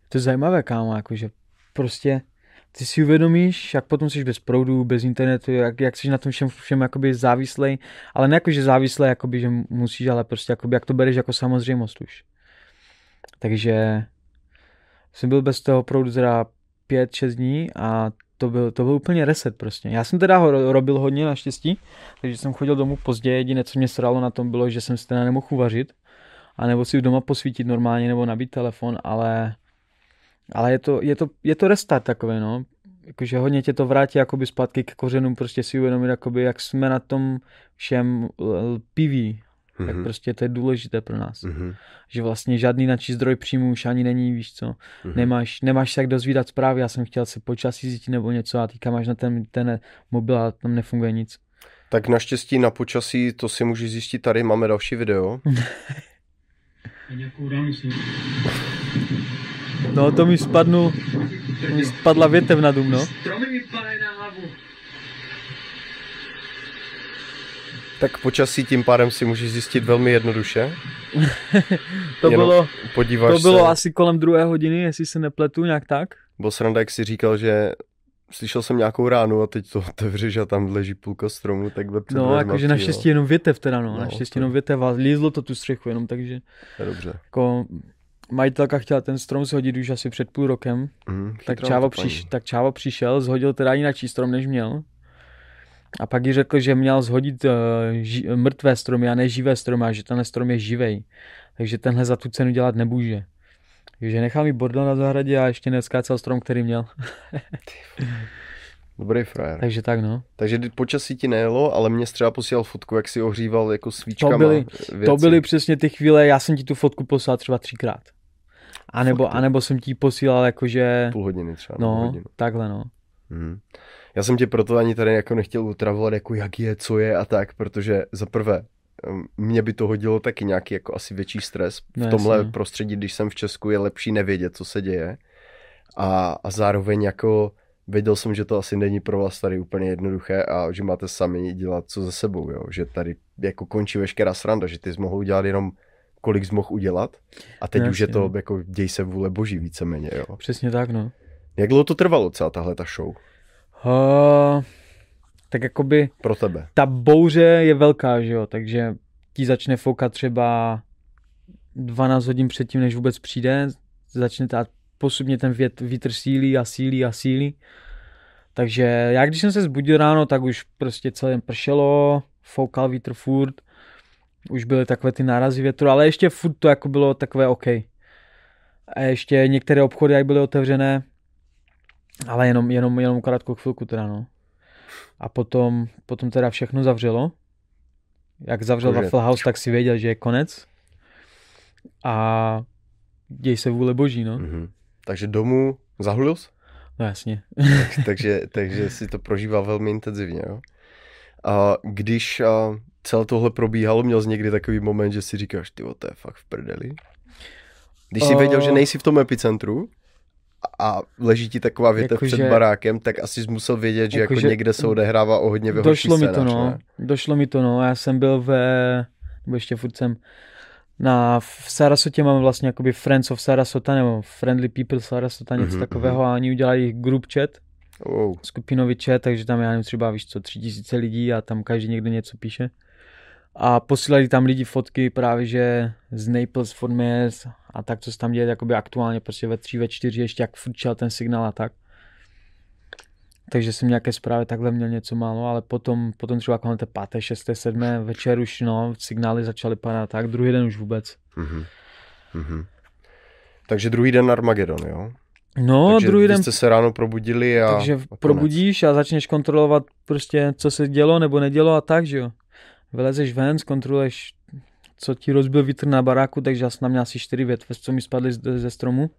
to je zajímavé, kámo, jakože prostě ty si uvědomíš, jak potom jsi bez proudu, bez internetu, jak, jak jsi na tom všem, všem jakoby závislej, ale ne jako, že závislej, jakoby, že musíš, ale prostě jakoby, jak to bereš jako samozřejmost už. Takže jsem byl bez toho proudu teda 5-6 dní a to byl, to byl úplně reset prostě. Já jsem teda ho robil hodně naštěstí, takže jsem chodil domů pozdě, jediné, co mě sralo na tom bylo, že jsem si teda nemohl uvařit, a nebo si doma posvítit normálně, nebo nabít telefon, ale ale je to, je to, je to restart takový, no. Jakože hodně tě to vrátí jakoby zpátky k kořenům, prostě si uvědomit, jakoby, jak jsme na tom všem lpiví. Mm-hmm. Tak prostě to je důležité pro nás. Mm-hmm. Že vlastně žádný načí zdroj příjmu už ani není, víš co. Mm-hmm. Nemáš, nemáš se jak dozvídat zprávy, já jsem chtěl se počasí zjistit nebo něco a teďka máš na ten, ten mobil a tam nefunguje nic. Tak naštěstí na počasí to si můžeš zjistit tady, máme další video. *laughs* No to mi spadnu, mi spadla větev na dům, no. Stromy mi na hlavu. Tak počasí tím pádem si můžeš zjistit velmi jednoduše. *laughs* to Jenom bylo, podíváš to bylo se... asi kolem druhé hodiny, jestli se nepletu, nějak tak. Bo sranda, jak si říkal, že slyšel jsem nějakou ránu a teď to otevřeš a tam leží půlka stromu, tak ve No, jakože naštěstí jenom větev teda, no, no naštěstí to... jenom větev a lízlo to tu střechu jenom, takže... Je dobře. Jako, majitelka chtěla ten strom shodit už asi před půl rokem, mm, tak, Čávo přiš, tak Čávo přišel, zhodil teda jináčí strom, než měl. A pak jí řekl, že měl zhodit uh, ži, mrtvé stromy a ne živé stromy a že ten strom je živej. Takže tenhle za tu cenu dělat nemůže. Takže nechal mi bordel na zahradě a ještě neskácel strom, který měl. *laughs* Dobrý frajer. Takže tak no. Takže počasí ti nejelo, ale mě třeba posílal fotku, jak si ohříval jako svíčkama To byly, věci. to byly přesně ty chvíle, já jsem ti tu fotku poslal třeba třikrát. A nebo, a nebo jsem ti posílal jakože, Půl hodiny třeba. no, hodinu. takhle no. Mhm. Já jsem tě proto ani tady jako nechtěl utravovat, jako jak je, co je a tak, protože za prvé, mě by to hodilo taky nějaký jako asi větší stres. V No, tomhle jasně. prostředí, když jsem v Česku, je lepší nevědět, co se děje. A, a zároveň jako věděl jsem, že to asi není pro vás tady úplně jednoduché a že máte sami dělat co ze sebou, jo? že tady jako končí veškerá sranda, že ty jsi mohl udělat jenom kolik jsi mohl udělat a teď No, už je jasně, to jako děj se vůle boží víceméně, jo. Přesně tak no. Jak dlouho to trvalo celá tahle ta show Uh, tak jakoby pro tebe? ta bouře je velká, že jo, takže ti začne foukat třeba 12 hodin předtím, než vůbec přijde, začne ta, postupně ten vět, vítr sílí a sílí a sílí. Takže já když jsem se zbudil ráno, tak už prostě celé pršelo, foukal vítr furt, už byly takové ty nárazy větru, ale ještě furt to jako bylo takové OK. A ještě některé obchody jak byly otevřené, ale jenom, jenom, jenom krátkou chvilku teda no. A potom, potom teda všechno zavřelo. Jak zavřel Takže- Waffle House, tak si věděl, že je konec. A děj se vůle boží, no. Mhm. Takže domů zahulil jsi? No jasně. takže, takže si to prožíval velmi intenzivně, jo? A když a, celé tohle probíhalo, měl jsi někdy takový moment, že si říkáš, ty to je fakt v prdeli? Když jsi O- věděl, že nejsi v tom epicentru a leží ti taková větev Jakože- před barákem, tak asi jsi musel vědět, že jako Jakože- někde se odehrává o hodně vyhorší Došlo mi to, scénář, no. ne? Došlo mi to, no. Já jsem byl ve, nebo ještě furt jsem, na, v Sarasotě máme vlastně jakoby Friends of Sarasota, nebo Friendly People Sarasota, něco Mhm, takového a oni udělali group chat, Oh, skupinový chat, takže tam já nevím, třeba víš co, tři tisíce lidí a tam každý někde něco píše. A posílali tam lidi fotky právě, že z Naples, Fort Myers a tak, co se tam děje, jakoby aktuálně prostě ve tři, ve čtyři, ještě jak furt ten signál a tak. Takže jsem nějaké zprávy takhle měl něco málo, ale potom, potom třeba kolem té páté, šesté, sedmé večer už no, signály začaly padat tak, druhý den už vůbec. mhm. Mhm. Takže druhý den Armagedon, jo? No, takže druhý den jste se ráno probudili a Takže a konec. probudíš a začneš kontrolovat prostě, co se dělo nebo nedělo a tak, že jo. Vylezeš ven, zkontroluješ, co ti rozbil vítr na baráku, takže já jsem tam měl asi čtyři větve, co mi spadly ze stromu.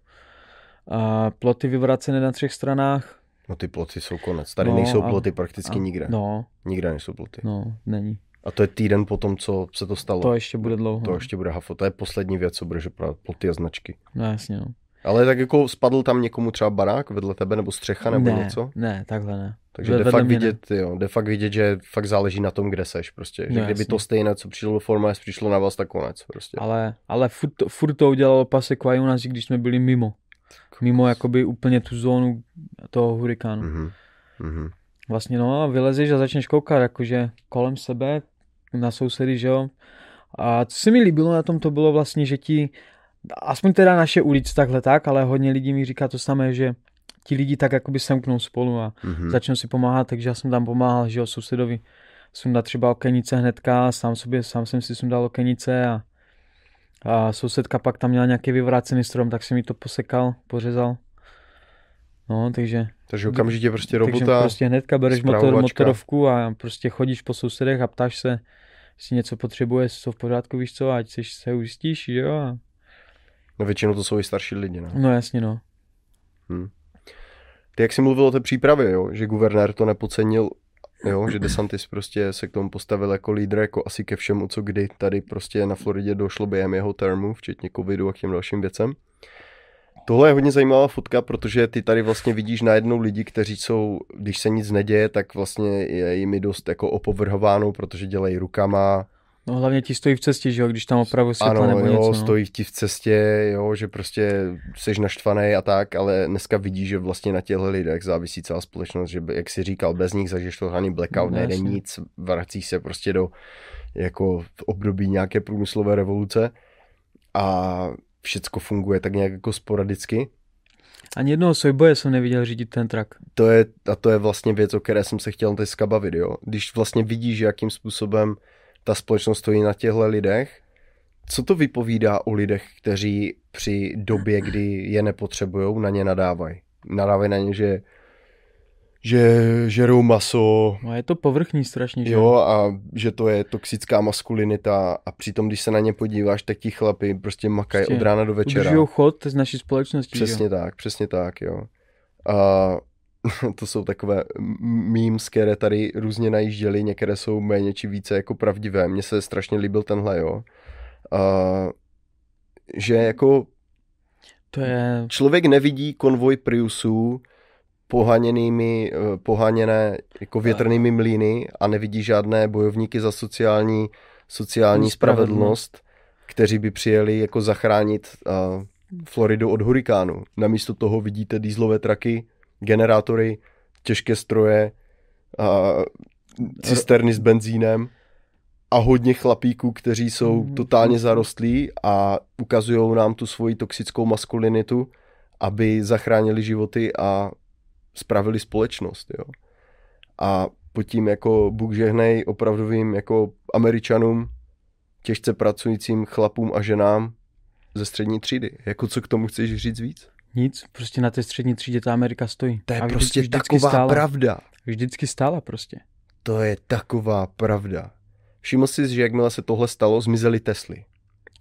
A ploty vyvracené na třech stranách. No ty ploty jsou konec. Tady No, nejsou a- ploty prakticky a, nikde. No, Nikde nejsou ploty. no, není. A to je týden po tom, co se to stalo. To ještě bude dlouho. to ještě bude hafo. To je poslední věc, co budeš opravdu ploty a značky. No jasně, no. Ale tak jako spadl tam někomu třeba barák vedle tebe, nebo střecha, nebo ne, něco? ne, takhle ne. Takže vedle fakt, mě ne. vidět, jo, jde fakt vidět, že fakt záleží na tom, kde seš prostě. Že No, kdyby jasně. to stejné, co přišlo do Formule, přišlo na vás, tak konec prostě. Ale, ale furt, to- furt to udělalo pasek u nás, i když jsme byli mimo. Mimo jakoby úplně tu zónu toho hurikánu. Mhm. Mhm. Vlastně no a vylezeš a začneš koukat jakože kolem sebe na sousedy, že jo. A co se mi líbilo na tom, to bylo vlastně, že ti, aspoň teda naše ulice takhle tak, ale hodně lidí mi říká to samé, že ti lidi tak jakoby semknou spolu a Mhm. začnou si pomáhat, takže já jsem tam pomáhal, že jo, sousedovi sundat třeba okenice hnedka, sám sobě, sám jsem si sundal okenice a, a sousedka pak tam měla nějaký vyvrácený strom, tak jsem mi to posekal, pořezal. No, takže Takže okamžitě prostě takže robota. prostě hnedka bereš motor, motorovku a prostě chodíš po sousedech a ptáš se, jestli něco potřebuje, jestli jsou v pořádku, víš co, ať seš, se ujistíš, jo. A... No většinou to jsou i starší lidi, ne? No jasně, no. Ty jak jsi mluvil o té přípravě, jo? že guvernér to nepocenil, jo? že DeSantis prostě se k tomu postavil jako lídr, jako asi ke všemu, co kdy tady prostě na Floridě došlo během jeho termu, včetně covidu a k těm dalším věcem. Tohle je hodně zajímavá fotka, protože ty tady vlastně vidíš najednou lidi, kteří jsou, když se nic neděje, tak vlastně je jimi dost jako opovrhováno, protože dělají rukama, No hlavně ti stojí v cestě, že jo, když tam opravdu světla ano, nebo jo, něco. No. stojí ti v cestě, jo, že prostě jsi naštvaný a tak, ale dneska vidíš, že vlastně na těchto lidech závisí celá společnost, že jak si říkal, bez nich zažiješ to ani blackout, No, nejde nic, vracíš se prostě do jako v období nějaké průmyslové revoluce a všecko funguje tak nějak jako sporadicky. Ani jednoho sojboje jsem neviděl řídit ten trak. To je, a to je vlastně věc, o které jsem se chtěl dneska bavit, jo. Když vlastně vidíš, jakým způsobem ta společnost stojí na těchto lidech, co to vypovídá o lidech, kteří při době, kdy je nepotřebují, na ně nadávají? Nadávají na ně, že že žerou maso. No je to povrchní strašně, že? Jo, a že to je toxická maskulinita a přitom, když se na ně podíváš, tak ti chlapi prostě makají prostě od rána do večera. Udržují chod z naší společnosti. Přesně jo? tak, přesně tak, jo. A *laughs* to jsou takové memes, které tady různě najížděly, některé jsou méně či více jako pravdivé. Mně se strašně líbil tenhle, jo. A, že jako to je... člověk nevidí konvoj Priusů poháněnými, eh, poháněné jako větrnými mlýny a nevidí žádné bojovníky za sociální, sociální spravedlnost, kteří by přijeli jako zachránit uh, Floridu od hurikánu. Namísto toho vidíte dýzlové traky, generátory, těžké stroje, uh, cisterny s benzínem a hodně chlapíků, kteří jsou mm. totálně zarostlí a ukazují nám tu svoji toxickou maskulinitu, aby zachránili životy a spravili společnost, jo. A pod tím jako Bůh žehnej opravdovým jako američanům, těžce pracujícím chlapům a ženám ze střední třídy. Jako co k tomu chceš říct víc? Nic, prostě na té střední třídě ta Amerika stojí. To je a prostě vždycky, taková stála. pravda. Vždycky stála prostě. To je taková pravda. Všiml jsi, že jakmile se tohle stalo, zmizely Tesly.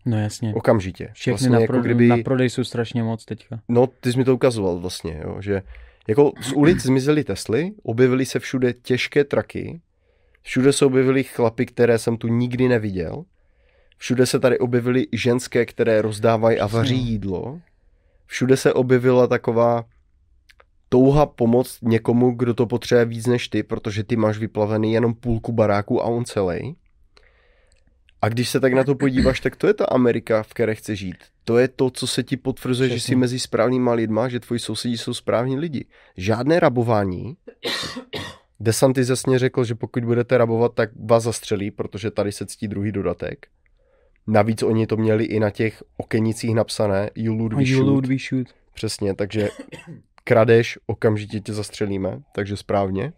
No jasně. Okamžitě. Všechny vlastně na, pro, jako kdyby... na prodej jsou strašně moc teďka. No, ty jsi mi to ukazoval vlastně, jo, že jako z ulic zmizely Tesly, objevily se všude těžké traky, všude se objevily chlapy, které jsem tu nikdy neviděl, všude se tady objevily ženské, které rozdávají a vaří jídlo, všude se objevila taková touha pomoct někomu, kdo to potřebuje víc než ty, protože ty máš vyplavený jenom půlku baráku a on celý. A když se tak na to podíváš, tak to je ta Amerika, v které chce žít. To je to, co se ti potvrzuje, Přesně. že jsi mezi správnýma lidma, že tvoji sousedí jsou správní lidi. Žádné rabování. *coughs* Desantis jasně řekl, že pokud budete rabovat, tak vás zastřelí, protože tady se ctí druhý dodatek. Navíc oni to měli i na těch okenicích napsané You loot, we, you loot, we shoot. Přesně, takže kradeš, okamžitě tě zastřelíme, takže správně.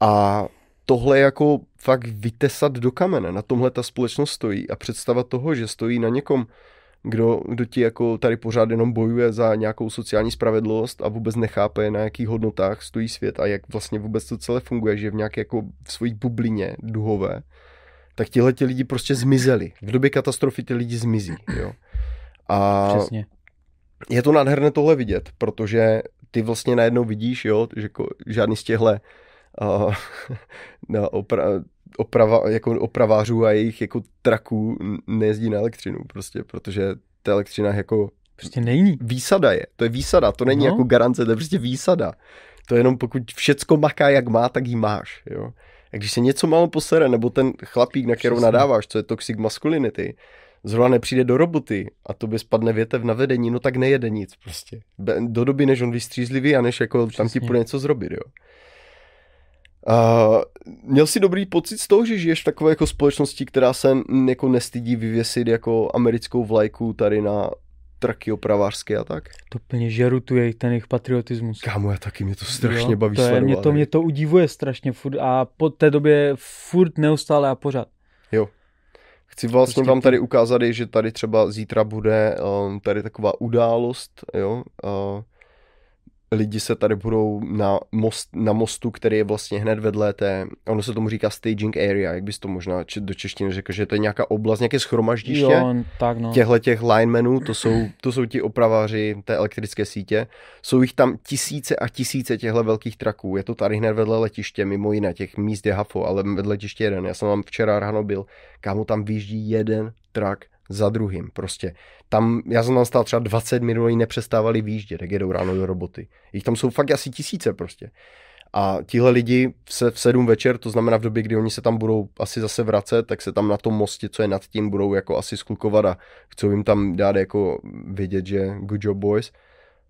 A tohle jako fakt vytesat do kamene, na tomhle ta společnost stojí a představa toho, že stojí na někom, kdo, kdo ti jako tady pořád jenom bojuje za nějakou sociální spravedlnost a vůbec nechápe, na jakých hodnotách stojí svět a jak vlastně vůbec to celé funguje, že je v nějaké jako v svojí bublině duhové, tak tihle ti lidi prostě zmizeli. V době katastrofy ty lidi zmizí, *clears throat* jo. A Přesně. je to nádherné tohle vidět, protože ty vlastně najednou vidíš, jo, že jako žádný z těchhle uh, *laughs* no, opra- oprava, jako opravářů a jejich jako traků nejezdí na elektřinu prostě, protože ta elektřina jako prostě není. Výsada je, to je výsada, to není no. jako garance, to je prostě výsada. To je jenom pokud všecko maká jak má, tak jí máš, jo. A když se něco málo posere, nebo ten chlapík, na kterou nadáváš, co je toxic masculinity, zrovna nepřijde do roboty a to by spadne větev na vedení, no tak nejede nic prostě. Do doby, než on vystřízlivý a než jako Přesně. tam ti půjde něco zrobit, jo. Uh, měl jsi dobrý pocit z toho, že žiješ v takové jako společnosti, která se jako nestydí vyvěsit jako americkou vlajku tady na traky opravářské a tak? To plně žeru tu jejich, ten jejich patriotismus. Kámo, já taky, mě to strašně jo, baví to je, sledovat. Mě to, mě to udivuje strašně furt a po té době furt neustále a pořád. Jo. Chci vlastně prostě vám tady ukázat, že tady třeba zítra bude um, tady taková událost, jo, uh, lidi se tady budou na, most, na mostu, který je vlastně hned vedle té, ono se tomu říká staging area, jak bys to možná do češtiny řekl, že to je nějaká oblast, nějaké schromaždiště jo, tak no. těchto těch linemenů, to jsou, to jsou ti opraváři té elektrické sítě, jsou jich tam tisíce a tisíce těchto velkých traků, je to tady hned vedle letiště, mimo jiné, těch míst je hafo, ale vedle letiště jeden, já jsem tam včera ráno byl, kámo tam výjíždí jeden trak za druhým. Prostě tam, já jsem tam stál třeba 20 minut, oni nepřestávali výjíždět, tak jedou ráno do roboty. Jich tam jsou fakt asi tisíce prostě. A tihle lidi se v sedm večer, to znamená v době, kdy oni se tam budou asi zase vracet, tak se tam na tom mostě, co je nad tím, budou jako asi sklukovat a chcou jim tam dát jako vědět, že good job boys.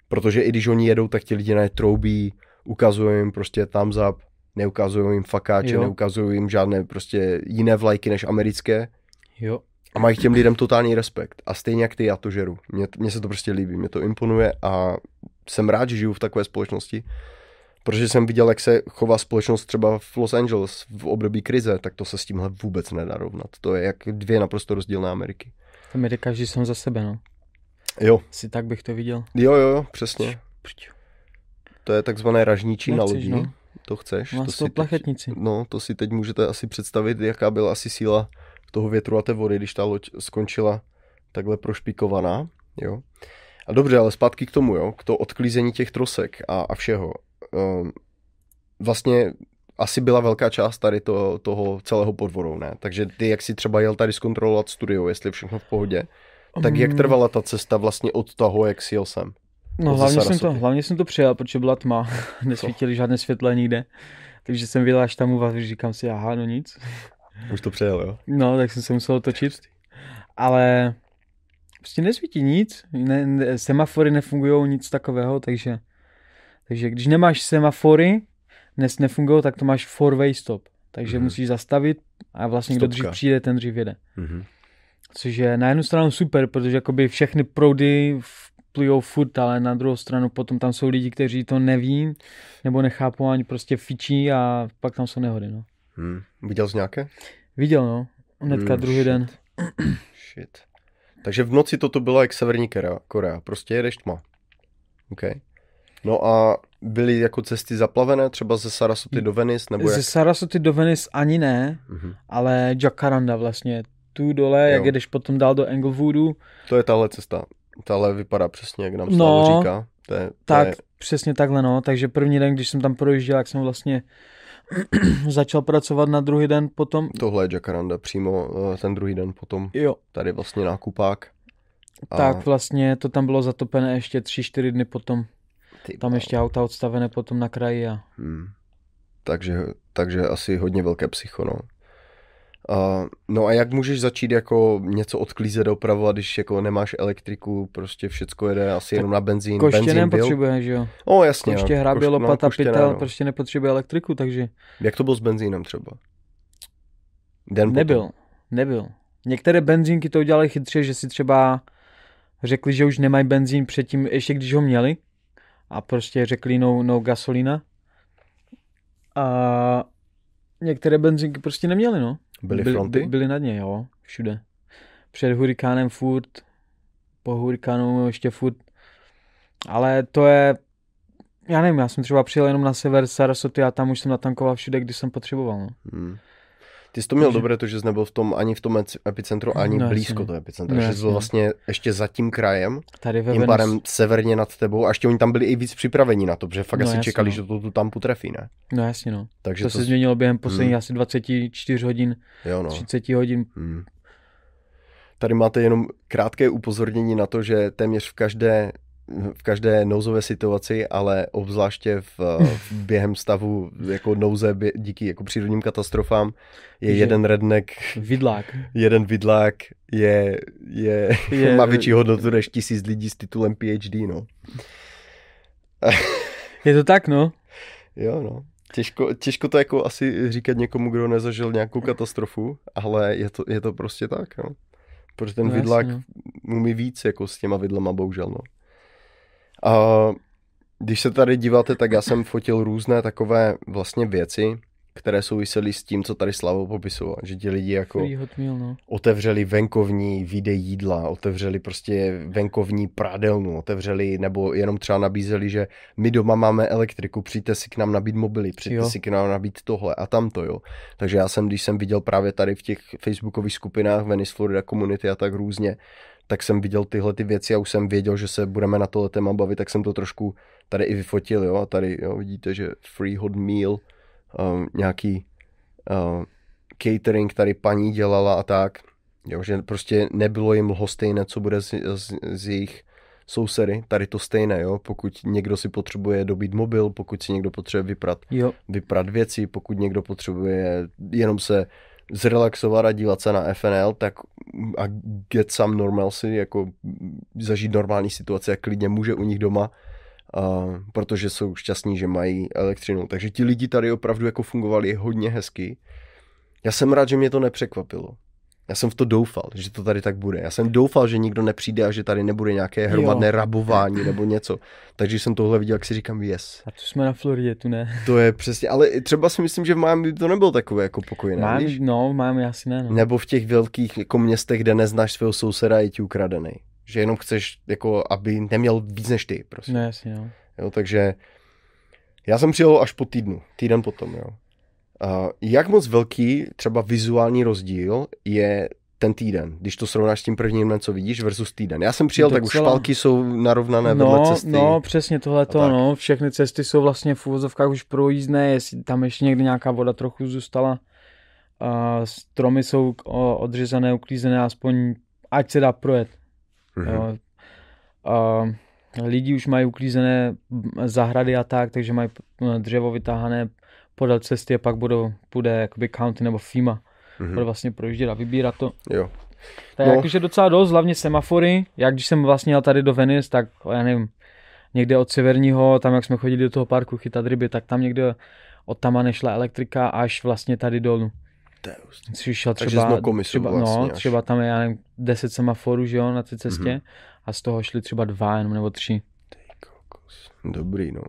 Protože i když oni jedou, tak ti lidi na je troubí, ukazují jim prostě thumbs up, neukazují jim fakáče, neukazují jim žádné prostě jiné vlajky než americké. Jo. A mají k těm lidem totální respekt. A stejně jak ty, já to žeru. Mně, mně se to prostě líbí, mě to imponuje a jsem rád, že žiju v takové společnosti. Protože jsem viděl, jak se chová společnost třeba v Los Angeles v období krize, tak to se s tímhle vůbec nedá rovnat. To je jak dvě naprosto rozdílné Ameriky. Tam jde každý jsem za sebe, no. Jo. Si tak bych to viděl. Jo, jo, jo, přesně. To je takzvané ražníčí na lodi. no. To chceš? Má to z toho teď- plachetnici. No, to si teď můžete asi představit, jaká byla asi síla toho větru a té vody, když ta loď skončila takhle prošpikovaná, jo. A dobře, ale zpátky k tomu, jo, k to odklízení těch trosek a, a všeho. Um, vlastně asi byla velká část tady to, toho celého podvoru, ne? Takže ty, jak si třeba jel tady zkontrolovat studio, jestli je všechno v pohodě, tak jak Mm, trvala ta cesta vlastně od toho, jak si jel sem? No hlavně jsem, to, hlavně jsem to přijel, protože byla tma, nesvítily žádné světla nikde. Takže jsem viděl až tam u vás, říkám si, aha, no nic. Už to přejel, jo? No, tak jsem se musel točit. Ale prostě nesvítí nic, ne, ne, semafory nefungují, nic takového, takže, takže když nemáš semafory, nes nefungují, tak to máš four-way stop. Takže Mhm. musíš zastavit a vlastně kdo dřív Stopka. přijde, ten dřív jede. Mhm. Což je na jednu stranu super, protože jakoby všechny proudy plujou furt, ale na druhou stranu potom tam jsou lidi, kteří to neví, nebo nechápou ani prostě fičí a pak tam jsou nehody, no. Hmm. Viděl jsi nějaké? Viděl, no. Hnedka Hmm, druhý shit. den. Shit. Takže v noci toto bylo jak Severní Korea, Korea. prostě jedeš tma. OK. No a byly jako cesty zaplavené, třeba ze Sarasoty do Venice, nebo jak? Ze Sarasoty do Venice ani ne, Mhm. ale Jacaranda vlastně. Tu dole, Jo. jak jedeš potom dál do Englewoodu, To je tahle cesta. Tahle vypadá přesně, jak nám No, říká. To je, to tak je, přesně takhle, no. Takže první den, když jsem tam projížděl, jak jsem vlastně *clears throat* začal pracovat na druhý den potom. tohle je Jacaranda, přímo eh, ten druhý den potom. Jo, Tady vlastně nákupák. A- tak vlastně to tam bylo zatopené ještě tři, čtyři dny potom. Ty Tam ještě auta odstavené potom na kraji a Hmm. Takže, takže asi hodně velké psycho, no. A, no a jak můžeš začít jako něco odklízet opravovat, když jako nemáš elektriku, prostě všecko jede asi Tak jenom na benzín, koště benzín byl? nepotřebuje, že jo. No jasně. Koště, no, hrábě, koš- no, lopata, ne, pytel, no. prostě nepotřebuje elektriku, takže Jak to bylo s benzínem třeba? Den potom. nebyl, nebyl. Některé benzínky to udělali chytře, že si třeba řekli, že už nemají benzín předtím, ještě když ho měli a prostě řekli no, no gasolina. A některé benzínky prostě neměly, no. Byly Byly- fronty? By, byly na dně, jo, všude. Před hurikánem furt, po hurikánu ještě furt. Ale to je, já nevím, já jsem třeba přijel jenom na sever Sarasoty a tam už jsem natankoval všude, kdy jsem potřeboval. No. Hmm. Ty jsi to měl Takže- dobré, to, že jsi nebyl v tom, ani v tom epicentru, ani No, blízko toho epicentra. No, že jsi byl vlastně ještě za tím krajem, Tady ve tím pádem severně nad tebou a ještě oni tam byli i víc připraveni na to, protože fakt No, asi jasně, čekali, no. že to tu tampu trefí, ne? no jasně no. Takže To, to, se změnilo během posledních Hmm. asi 24 hodin, jo, no. 30 hodin. Hmm. Tady máte jenom krátké upozornění na to, že téměř v každé v každé nouzové situaci, ale obzvláště v, v *laughs* během stavu jako nouze bě, díky jako přírodním katastrofám je Že- jeden redneck, Vidlák. jeden vidlák je, je, Je- *laughs* má větší hodnotu než tisíc lidí s titulem PhD, no. *laughs* Je to tak, no. Jo, no. Těžko, těžko to jako asi říkat někomu, kdo nezažil nějakou katastrofu, ale je to, je to prostě tak, no. Protože ten No, vidlák jasně, umí víc jako s těma vidlema, bohužel, no. A když se tady díváte, tak já jsem fotil různé takové vlastně věci, které souvisely s tím, co tady Slavo popisoval, že ti lidi jako meal, no. otevřeli venkovní výdej jídla, otevřeli prostě venkovní prádelnu, otevřeli nebo jenom třeba nabízeli, že my doma máme elektriku, přijďte si k nám nabít mobily, přijďte Jo. si k nám nabít tohle a tamto, jo. Takže já jsem, když jsem viděl právě tady v těch facebookových skupinách Venice Florida Community a tak různě, tak jsem viděl tyhle ty věci a už jsem věděl, že se budeme na tohle téma bavit, tak jsem to trošku tady i vyfotil, jo, a tady, jo, vidíte, že free hot meal, um, nějaký uh, catering tady paní dělala a tak, jo, že prostě nebylo jim lhostejné, co bude z, z, z jejich sousedy, tady to stejné, jo, pokud někdo si potřebuje dobít mobil, pokud si někdo potřebuje vyprat, Jo, vyprat věci, pokud někdo potřebuje jenom se zrelaxovat a dívat se na FNL, tak a get some normalcy, jako zažít normální situace, jak klidně může u nich doma, a, protože jsou šťastní, že mají elektřinu. Takže ti lidi tady opravdu jako fungovali hodně hezky. Já jsem rád, že mě to nepřekvapilo. Já jsem v to doufal, že to tady tak bude. Já jsem doufal, že nikdo nepřijde a že tady nebude nějaké hromadné Jo. rabování nebo něco. Takže jsem tohle viděl, jak si říkám, yes. a tu jsme na Floridě, tu ne. To je přesně, ale třeba si myslím, že v Miami to nebylo takové jako pokojné, Máme, víš? no, máme asi ne, no. Nebo v těch velkých jako městech, kde neznáš svého souseda je ti ukradený. Že jenom chceš, jako, aby neměl víc než ty, prostě. No jasně, no. Jo, takže Já jsem přijel až po týdnu, týden potom, jo. Uh, jak moc velký třeba vizuální rozdíl je ten týden, když to srovnáš s tím prvním dnem, co vidíš, versus týden. Já jsem přijel, Docela... tak už špalky jsou narovnané no, vedle cesty. No, přesně tohle to, no. Všechny cesty jsou vlastně v úvozovkách už projízdné, jestli tam ještě někdy nějaká voda trochu zůstala. Uh, stromy jsou odřezané, uklízené, aspoň ať se dá projet. Mm-hmm. Jo. Uh, lidi už mají uklízené zahrady a tak, takže mají dřevo vytáhané podél cesty a pak budou, bude jakoby county nebo FIMA mm-hmm. bude vlastně projíždět a vybírat to. Jo. To je no. jakože docela dost, hlavně semafory. Jak když jsem vlastně jel tady do Venice, tak já nevím, někde od severního, tam jak jsme chodili do toho parku chytat ryby, tak tam někde od tam nešla elektrika až vlastně tady dolů. Jsi šel třeba, třeba, no, vlastně no, třeba tam je, já nevím, 10 semaforů, že jo, na té cestě mm-hmm. a z toho šli třeba dva jenom nebo tři. Dobrý, no.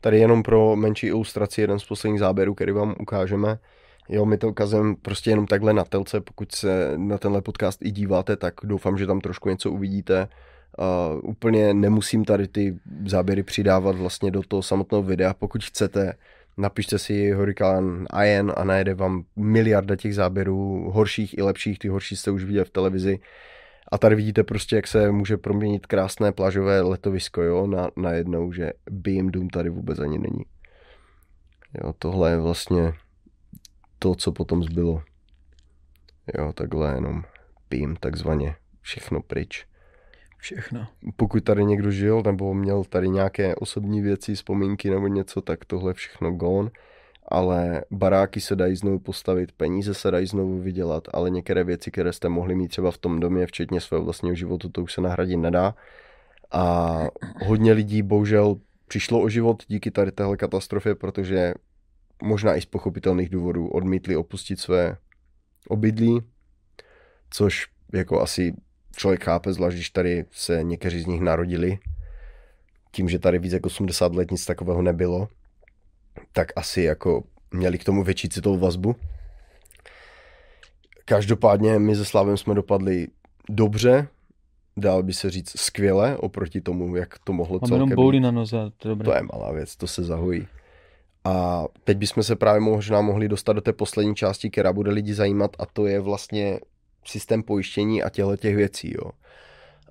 Tady jenom pro menší ilustraci jeden z posledních záběrů, který vám ukážeme. Jo, my to ukazujeme prostě jenom takhle na telce, pokud se na tenhle podcast i díváte, tak doufám, že tam trošku něco uvidíte. Uh, úplně nemusím tady ty záběry přidávat vlastně do toho samotného videa, pokud chcete, napište si Hurricane Ian a najede vám miliarda těch záběrů, horších i lepších, ty horší jste už viděli v televizi. A tady vidíte prostě, jak se může proměnit krásné plážové letovisko, jo, na, na jednou, že Beam Doom tady vůbec ani není. Jo, tohle je vlastně to, co potom zbylo. Jo, takhle jenom pím takzvaně všechno pryč. Všechno. Pokud tady někdo žil nebo měl tady nějaké osobní věci, vzpomínky nebo něco, tak tohle všechno gone. Ale baráky se dají znovu postavit, peníze se dají znovu vydělat, ale některé věci, které jste mohli mít třeba v tom domě, včetně svého vlastního životu, to už se nahradit nedá. A hodně lidí bohužel přišlo o život díky tady téhle katastrofě, protože možná i z pochopitelných důvodů odmítli opustit své obydlí, což jako asi člověk chápe, zvlášť když tady se někteří z nich narodili, tím, že tady víc jako 80 let nic takového nebylo, tak asi jako měli k tomu větší citovou vazbu. Každopádně my se Slavem jsme dopadli dobře, dál by se říct skvěle oproti tomu, jak to mohlo Mám celkem jenom na noze, to je dobré. To je malá věc, to se zahojí. A teď bychom se právě možná mohli dostat do té poslední části, která bude lidi zajímat a to je vlastně systém pojištění a těchto těch věcí. Jo.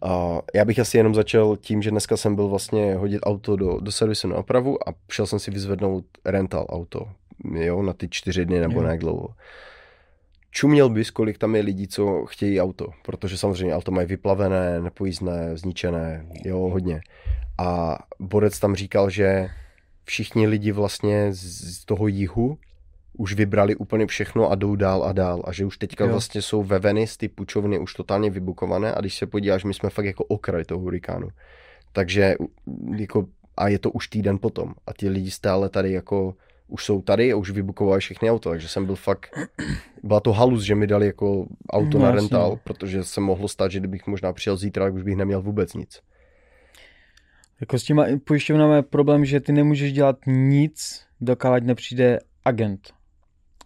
A já bych asi jenom začal tím, že dneska jsem byl vlastně hodit auto do, do servisu na opravu a šel jsem si vyzvednout rental auto, jo, na ty čtyři dny nebo nějak dlouho. Čuměl bys, kolik tam je lidí, co chtějí auto, protože samozřejmě auto mají vyplavené, nepojízdné, zničené, jo, hodně. A Borec tam říkal, že všichni lidi vlastně z toho jihu už vybrali úplně všechno a jdou dál a dál a že už teďka jo. vlastně jsou ve Venice ty pučovny už totálně vybukované a když se podíváš, my jsme fakt jako okraj toho hurikánu. Takže jako a je to už týden potom a ti lidi stále tady jako už jsou tady a už vybukovali všechny auto, takže jsem byl fakt, byla to halus, že mi dali jako auto no, na rental, protože se mohlo stát, že kdybych možná přijel zítra, tak už bych neměl vůbec nic. Jako s těma pojišťovnami je problém, že ty nemůžeš dělat nic, dokávat nepřijde agent.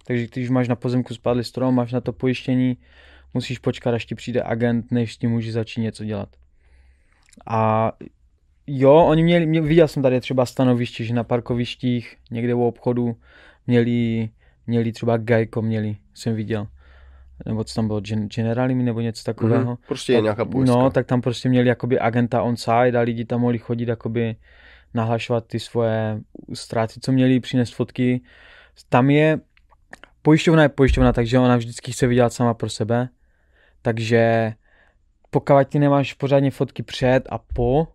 Takže když máš na pozemku spadlý strom, máš na to pojištění, musíš počkat, až ti přijde agent, než s tím můžeš začít něco dělat. A jo, oni měli, mě, viděl jsem tady třeba stanoviště, že na parkovištích, někde u obchodu, měli, měli třeba gajko, měli, jsem viděl nebo co tam bylo, Gen- Generalimi nebo něco takového. Mm, prostě je nějaká pojistka. No, tak tam prostě měli jakoby agenta on side a lidi tam mohli chodit jakoby nahlašovat ty svoje ztráty, co měli, přinést fotky. Tam je, pojišťovna je pojišťovna, takže ona vždycky chce vydělat sama pro sebe, takže pokud ty nemáš pořádně fotky před a po,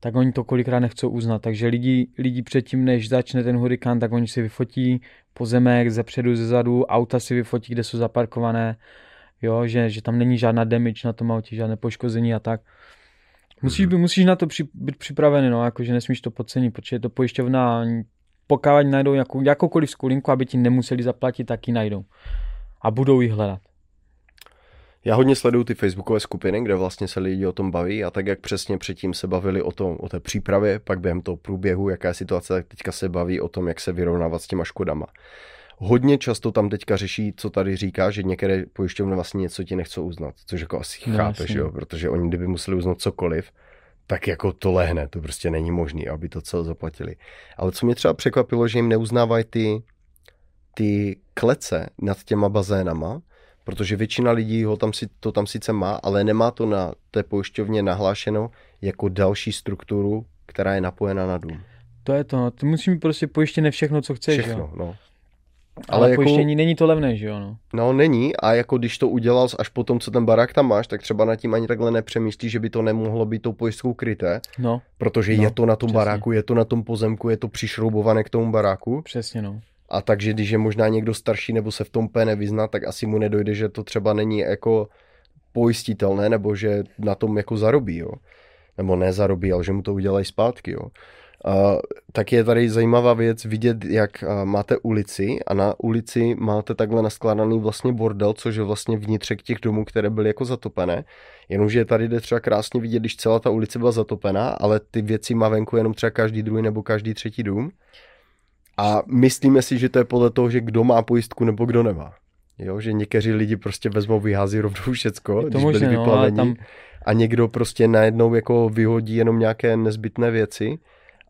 tak oni to kolikrát nechcou uznat. Takže lidi, lidi předtím, než začne ten hurikán, tak oni si vyfotí pozemek ze předu, ze zadu, auta si vyfotí, kde jsou zaparkované, jo, že, že tam není žádná damage na tom autě, žádné poškození a tak. Musíš, mm-hmm. musíš na to při, být připravený, no, jakože nesmíš to podcenit, protože je to pojišťovna, pokud najdou jakou, jakoukoliv skulinku, aby ti nemuseli zaplatit, tak ji najdou. A budou ji hledat. Já hodně sleduju ty facebookové skupiny, kde vlastně se lidi o tom baví a tak jak přesně předtím se bavili o, tom, o té přípravě, pak během toho průběhu, jaká je situace, tak teďka se baví o tom, jak se vyrovnávat s těma škodama. Hodně často tam teďka řeší, co tady říká, že některé pojišťovny vlastně něco ti nechcou uznat, což jako asi no, chápeš, jo, protože oni kdyby museli uznat cokoliv, tak jako to lehne, to prostě není možné, aby to celé zaplatili. Ale co mě třeba překvapilo, že jim neuznávají ty, ty klece nad těma bazénama, protože většina lidí ho tam si, to tam sice má, ale nemá to na té pojišťovně nahlášeno jako další strukturu, která je napojena na dům. To je to, no. ty musí mít prostě pojištěné všechno, co chceš. Všechno, jo. no. Ale, Ale jako- pojištění není to levné, že jo, no. No není a jako když to udělal až po tom, co ten barák tam máš, tak třeba nad tím ani takhle nepřemýšlíš, že by to nemohlo být tou pojistkou kryté, No, protože No, je to na tom přesně. baráku, je to na tom pozemku, je to přišroubované k tomu baráku přesně, no. a takže když je možná někdo starší nebo se v tom úplně nevyzná, tak asi mu nedojde, že to třeba není jako pojistitelné nebo že na tom jako zarobí, jo. Nebo nezarobí, ale že mu to udělají zpátky, jo. Uh, tak je tady zajímavá věc vidět, jak uh, máte ulici a na ulici máte takhle naskládaný vlastně bordel, což je vlastně vnitřek těch domů, které byly jako zatopené. Jenomže tady jde třeba krásně vidět, když celá ta ulice byla zatopená, ale ty věci má venku jenom třeba každý druhý nebo každý třetí dům. A myslíme si, že to je podle toho, že kdo má pojistku nebo kdo nemá. Jo, že někteří lidi prostě vezmou, vyhází rovnou všecko, když možné, byli no, vyplavení. tam, A někdo prostě najednou jako vyhodí jenom nějaké nezbytné věci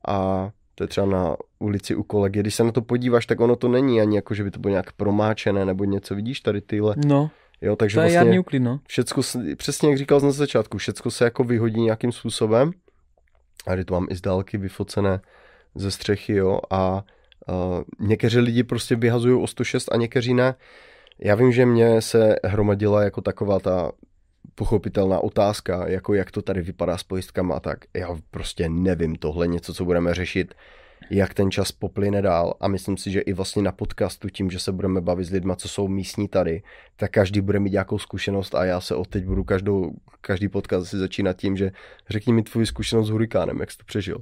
a to je třeba na ulici u kolegy. Když se na to podíváš, tak ono to není ani jako, že by to bylo nějak promáčené nebo něco. Vidíš tady tyhle, no, jo, takže to je vlastně jarní uklid, no. všecko, přesně jak říkal na začátku, všecko se jako vyhodí nějakým způsobem. A tady to mám i z dálky vyfocené ze střechy, jo, a uh, někteří lidi prostě vyhazují o 106 a někteří ne. Já vím, že mě se hromadila jako taková ta pochopitelná otázka, jako jak to tady vypadá s pojistkama a tak. Já prostě nevím tohle něco, co budeme řešit, jak ten čas poplyne dál a myslím si, že i vlastně na podcastu tím, že se budeme bavit s lidma, co jsou místní tady, tak každý bude mít nějakou zkušenost a já se od teď budu každou, každý podcast si začínat tím, že řekni mi tvoji zkušenost s hurikánem, jak jsi to přežil.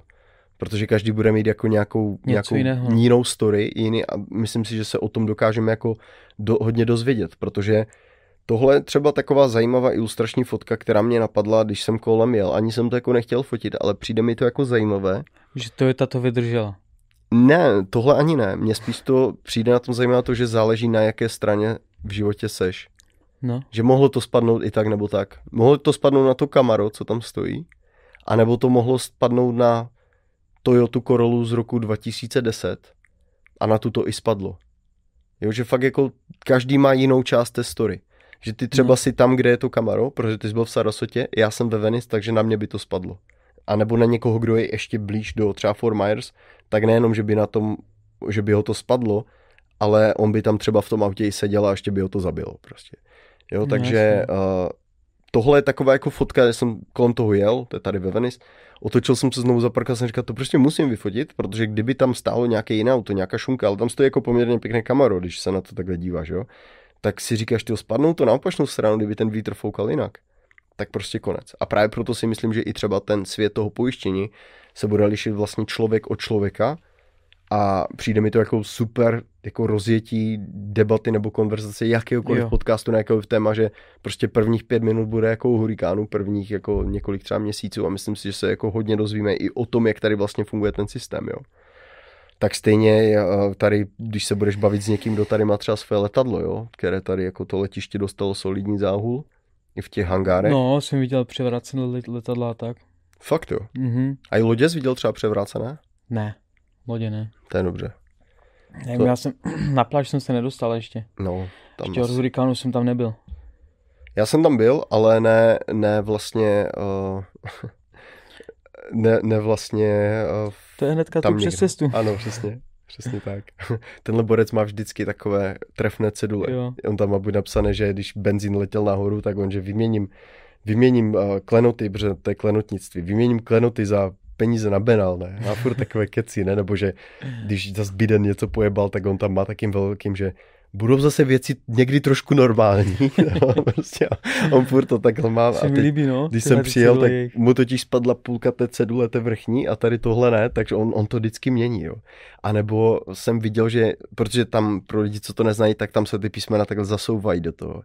Protože každý bude mít jako nějakou, nějakou jiného. jinou story, jiný a myslím si, že se o tom dokážeme jako do, hodně dozvědět, protože tohle je třeba taková zajímavá ilustrační fotka, která mě napadla, když jsem kolem jel. Ani jsem to jako nechtěl fotit, ale přijde mi to jako zajímavé. Že to je tato vydržela. Ne, tohle ani ne. Mně spíš to přijde na tom zajímavé to, že záleží na jaké straně v životě seš. No, Že mohlo to spadnout i tak nebo tak. Mohlo to spadnout na to Camaro, co tam stojí, a nebo to mohlo spadnout na Toyota Corollu z roku 2010 a na tu to i spadlo. Jo, že fakt jako každý má jinou část té story. Že ty třeba No. si tam, kde je to Camaro, protože ty jsi byl v Sarasotě, já jsem ve Venice, takže na mě by to spadlo. A nebo na někoho, kdo je ještě blíž do třeba Fort Myers, tak nejenom, že by na tom, že by ho to spadlo, ale on by tam třeba v tom autě i seděl a ještě by ho to zabilo prostě. Jo, No, takže jasně. uh, tohle je taková jako fotka, já jsem kolem toho jel, to je tady ve Venice, otočil jsem se znovu za park a jsem říkal, to prostě musím vyfotit, protože kdyby tam stálo nějaké jiné auto, nějaká šunka, ale tam stojí jako poměrně pěkné Camaro, když se na to takhle díváš, jo, tak si říkáš, ty spadnou to na opačnou stranu, kdyby ten vítr foukal jinak, tak prostě konec. A právě proto si myslím, že i třeba ten svět toho pojištění se bude lišit vlastně člověk od člověka a přijde mi to jako super jako rozjetí debaty nebo konverzace jakéhokoliv Jo. podcastu na jakéhokoliv téma, že prostě prvních pět minut bude jako u hurikánu, prvních jako několik třeba měsíců a myslím si, že se jako hodně dozvíme i o tom, jak tady vlastně funguje ten systém, jo. Tak stejně eh, tady, když se budeš bavit s někým, kdo tady má třeba své letadlo, jo, které tady jako to letiště dostalo solidní záhul, i v těch hangárech. no, jsem viděl převrácené let- letadla a tak. Fakt jo. Mhm. A i lodě jsi viděl třeba převrácené? Ne, lodě ne. To je dobře. Nevím, To- já jsem, *clears throat* na pláž jsem se nedostal ještě. No, tam Ještě od asi- hurikánu jsem tam nebyl. Já jsem tam byl, ale ne, ne vlastně, uh, *laughs* ne, ne vlastně uh, To je hnedka tam tu přes cestu. Ano, přesně. Přesně tak. *laughs* Tenhle borec má vždycky takové trefné cedule. Jo. On tam má buď napsané, že když benzín letěl nahoru, tak on, že vyměním, vyměním uh, klenoty, protože to je klenotnictví, vyměním klenoty za peníze na Benal, ne? A furt takové keci, ne? Nebo že když zase Biden něco pojebal, tak on tam má takým velkým, že budou zase věci někdy trošku normální. *laughs* no, prostě a on furt to takhle má. A teď, líbí, no. když jsem přijel, tak jejich. mu totiž spadla půlka té cedule, té vrchní a tady tohle ne, takže on, on to vždycky mění, jo. A nebo jsem viděl, že, protože tam pro lidi, co to neznají, tak tam se ty písmena takhle zasouvají do toho.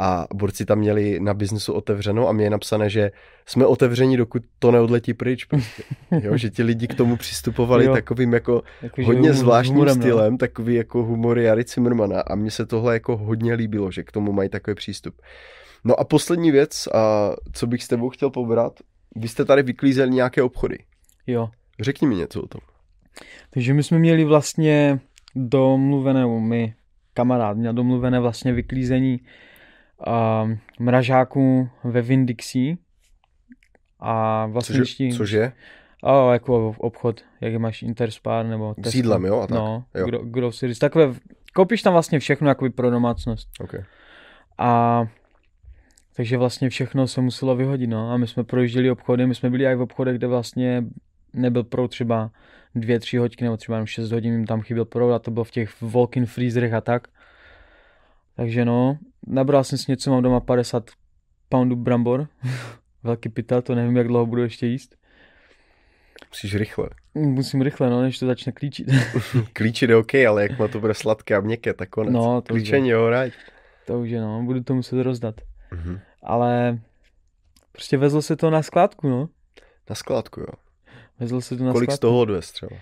A borci tam měli na biznesu otevřenou a mě je napsané, že jsme otevření, dokud to neodletí pryč. Prostě. *laughs* Jo, že ti lidi k tomu přistupovali Jo. takovým jako Jako, hodně zvláštním humorem, no. stylem, takový jako humor Jary Cimrmana a mně se tohle jako hodně líbilo, že k tomu mají takový přístup. No a poslední věc, a co bych s tebou chtěl pobrat, vy jste tady vyklízeli nějaké obchody. Jo. Řekni mi něco o tom. Takže my jsme měli vlastně domluvené, my kamarád měl domluvené vlastně vyklízení uh, mražáků ve Vindixi a vlastně Což, ještě- což je? A jako obchod, jak máš Interspar nebo Tesco. S jídlem, jo? A tak. No, jo. gro, groceries. Takové, koupíš tam vlastně všechno jakoby pro domácnost. Okay. A takže vlastně všechno se muselo vyhodit, no. A my jsme projížděli obchody, my jsme byli i v obchodech, kde vlastně nebyl proud třeba dvě, tři hodiny, nebo třeba jenom šest hodin jim tam chyběl proud a to bylo v těch walk-in freezerech a tak. Takže no, nabral jsem si něco, mám doma 50 poundů brambor, *laughs* velký pytel, to nevím, jak dlouho budu ještě jíst. Musíš rychle. Musím rychle, no, než to začne klíčit. *laughs* Klíčit je OK, ale jak má to bude sladké a měkké, tak konec. No, to Klíčení, jo, right. to už je, no, budu to muset rozdat. Mhm. Ale prostě vezlo se to na skládku, no. Na skládku, jo. Vezlo se to na Kolik skládku. z toho odvez třeba?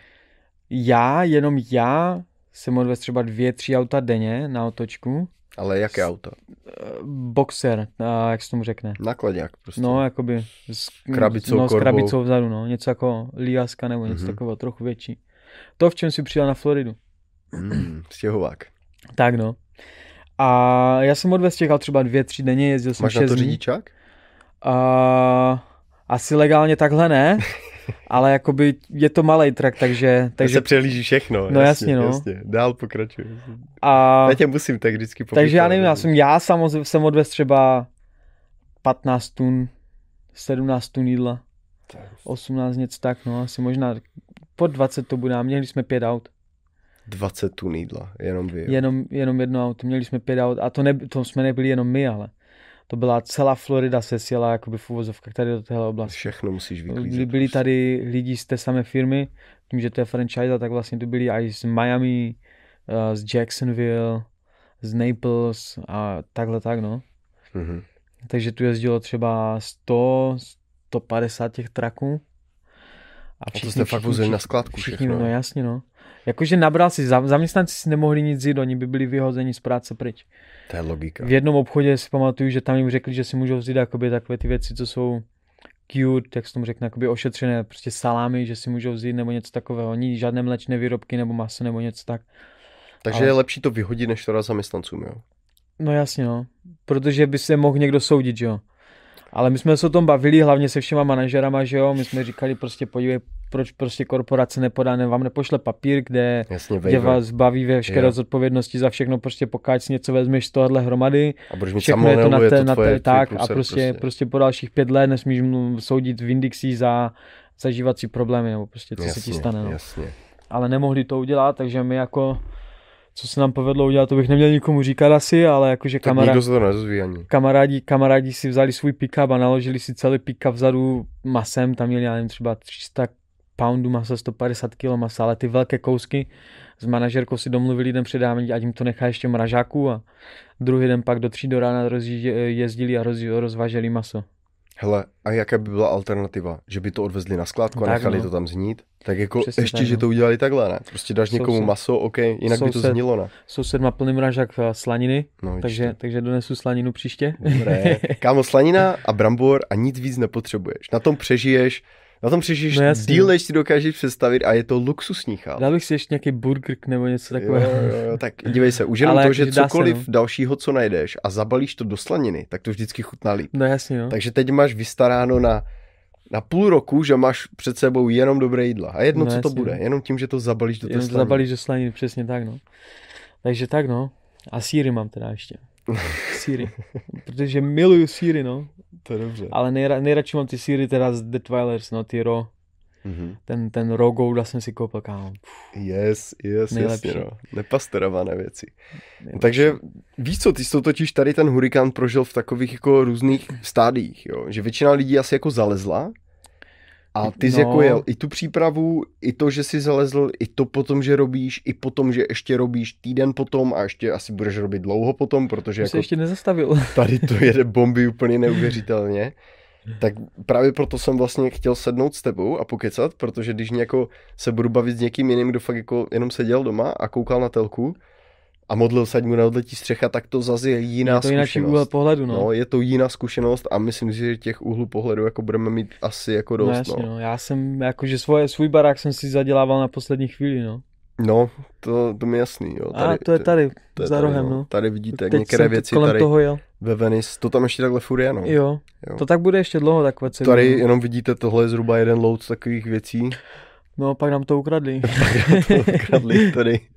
Já, jenom já jsem odvez třeba dvě, tři auta denně na otočku. Ale jaké auto? Eh, Boxer, a jak se tomu řekne. Nakladňák prostě. No, jakoby s, Krabicou, no, s krabicou vzadu, no. Něco jako Liaska nebo něco Mhm. takového trochu větší. To, v čem si přijel na Floridu. Mm, stěhovák. Tak no. A já jsem odvez aut třeba dvě, tři denně, jezdil jsem Máš na šest to dní. řidičák? A, asi legálně takhle ne, *laughs* ale jakoby je to malý trak, takže, Takže takže se přehlíží všechno. No jasně, no. jasně. Dál pokračuj. a, Já tě musím tak vždycky takže já nevím, já jsem, já samozřejmě jsem odvez třeba 15 tun, 17 tun jídla, 18 něco tak, no, asi možná pod 20 to bude, měli jsme pět aut, 20 tun jídla, jenom vy. jo. jenom, jenom jedno auto, měli jsme pět aut a to, ne, to jsme nebyli jenom my, ale to byla celá Florida se sjela jakoby v uvozovkách tady do téhle oblasti. Všechno musíš vyklízet. byli tady lidi z té samé firmy, tím, že to je franchise, tak vlastně tu byli i z Miami, eh, z Jacksonville, z Naples a takhle tak, no. Mhm. Takže tu jezdilo třeba 100, 150 těch traků. A to jste fakt vozili na skládku všichni, všechno. no jasně, no. Jakože nabral si, za- zaměstnanci si nemohli nic jít, oni by byli vyhozeni z práce pryč. To je logika. V jednom obchodě si pamatuju, že tam jim řekli, že si můžou vzít jakoby takové ty věci, co jsou cute, jak se tomu řekne, jakoby ošetřené, prostě salámy, že si můžou vzít nebo něco takového. Oni žádné mléčné výrobky nebo maso nebo něco tak. Takže Ale- je lepší to vyhodit, než to dát zaměstnancům, jo? No jasně, no. Protože by se mohl někdo soudit, že jo. Ale my jsme se o tom bavili, hlavně se všema manažerama, že jo. My jsme říkali prostě podívej, proč prostě korporace nepodá, ne, vám nepošle papír, kde, Jasně, kde vás baví ve veškeré Jo. zodpovědnosti za všechno, prostě pokud si něco vezmeš z tohohle hromady, A budeš mít všechno je to na té, na tvoje- té, tak a prostě, prostě, prostě po dalších pět let nesmíš soudit v Indixi za zažívací problémy, nebo prostě co jasně, se ti stane, no. Jasně. Ale nemohli to udělat, takže my jako, co se nám povedlo udělat, to bych neměl nikomu říkat asi, ale jakože Tak kamarád, nikdo se to nedozví ani. kamarádi, kamarádi si vzali svůj pick-up a naložili si celý pick-up vzadu masem, tam měli, já nevím, třeba 300 poundů masa, 150 kg masa, ale ty velké kousky s manažerkou si domluvili den předávání, ať jim to nechá ještě mražáku a druhý den pak do tří do rána rozjíždě- jezdili a roz, rozváželi maso. Hele, a jaká by byla alternativa? Že by to odvezli na skládku a Tak, nechali no. to tam znít? Tak jako Přesně ještě, tak, že no. to udělali takhle, ne? Prostě dáš někomu Soused- maso, OK, jinak by to soused- znilo, ne? Soused má plný mražák eh, slaniny, No, takže, takže donesu slaninu příště. Dobré. *laughs* Kámo, slanina a brambor a nic víc nepotřebuješ. Na tom přežiješ, na tom přežiješ No díl, než si dokážeš představit a je to luxusní chál. Dal bych si ještě nějaký burger nebo něco Jo, takového. jo, jo, tak dívej se, už jenom to, že dá se, cokoliv no. dalšího, co najdeš a zabalíš to do slaniny, tak to vždycky chutná líp. No jasně, no. Takže teď máš vystaráno na, na půl roku, že máš před sebou jenom dobré jídla. A jedno, No co to jasně, bude, no. jenom tím, že to zabalíš do té Jenom to slaniny. zabalíš do slaniny, přesně tak, no. Takže tak, no. A síry mám teda ještě. *laughs* Síry. Protože miluju síry, no. To je dobře. Ale nejra, nejradši mám ty síry teda z The Twilers, no, ty raw. Mhm. Ten, ten raw gouda jsem si koupil, kámo. Yes, yes, Nejlepší. jasně, no. Nepasterované věci. Takže víš co, ty jsi to totiž tady ten hurikán prožil v takových jako různých stádiích, jo? že většina lidí asi jako zalezla a ty jsi No. jako jel i tu přípravu, i to, že jsi zalezl, i to potom, že robíš, i potom, že ještě robíš týden potom a ještě asi budeš robit dlouho potom, protože se jako ještě nezastavil. *laughs* tady to jede bomby úplně neuvěřitelně. Tak právě proto jsem vlastně chtěl sednout s tebou a pokecat, protože když jako se budu bavit s někým jiným, kdo fakt jako jenom seděl doma a koukal na telku, a modlil se, ať mu neodletí střecha, tak to zase je jiná je to zkušenost. úhel pohledu, no. No, je to jiná zkušenost a myslím si, že těch úhlů pohledu jako budeme mít asi jako dost, no, no. jasně, no. Já jsem, jakože svoje, svůj barák jsem si zadělával na poslední chvíli, no. No, to, to mi jasný, jo. a to je tady, to je za tady, rohem, no. Tady vidíte, jak Teď některé věci kolem tady toho jel. ve Venice, to tam ještě takhle furt je, no. Jo. Jo. to tak bude ještě dlouho takové. Tady jenom vidíte, tohle je zhruba jeden load takových věcí. No, pak nám to ukradli. *laughs* to kradli tady. *laughs*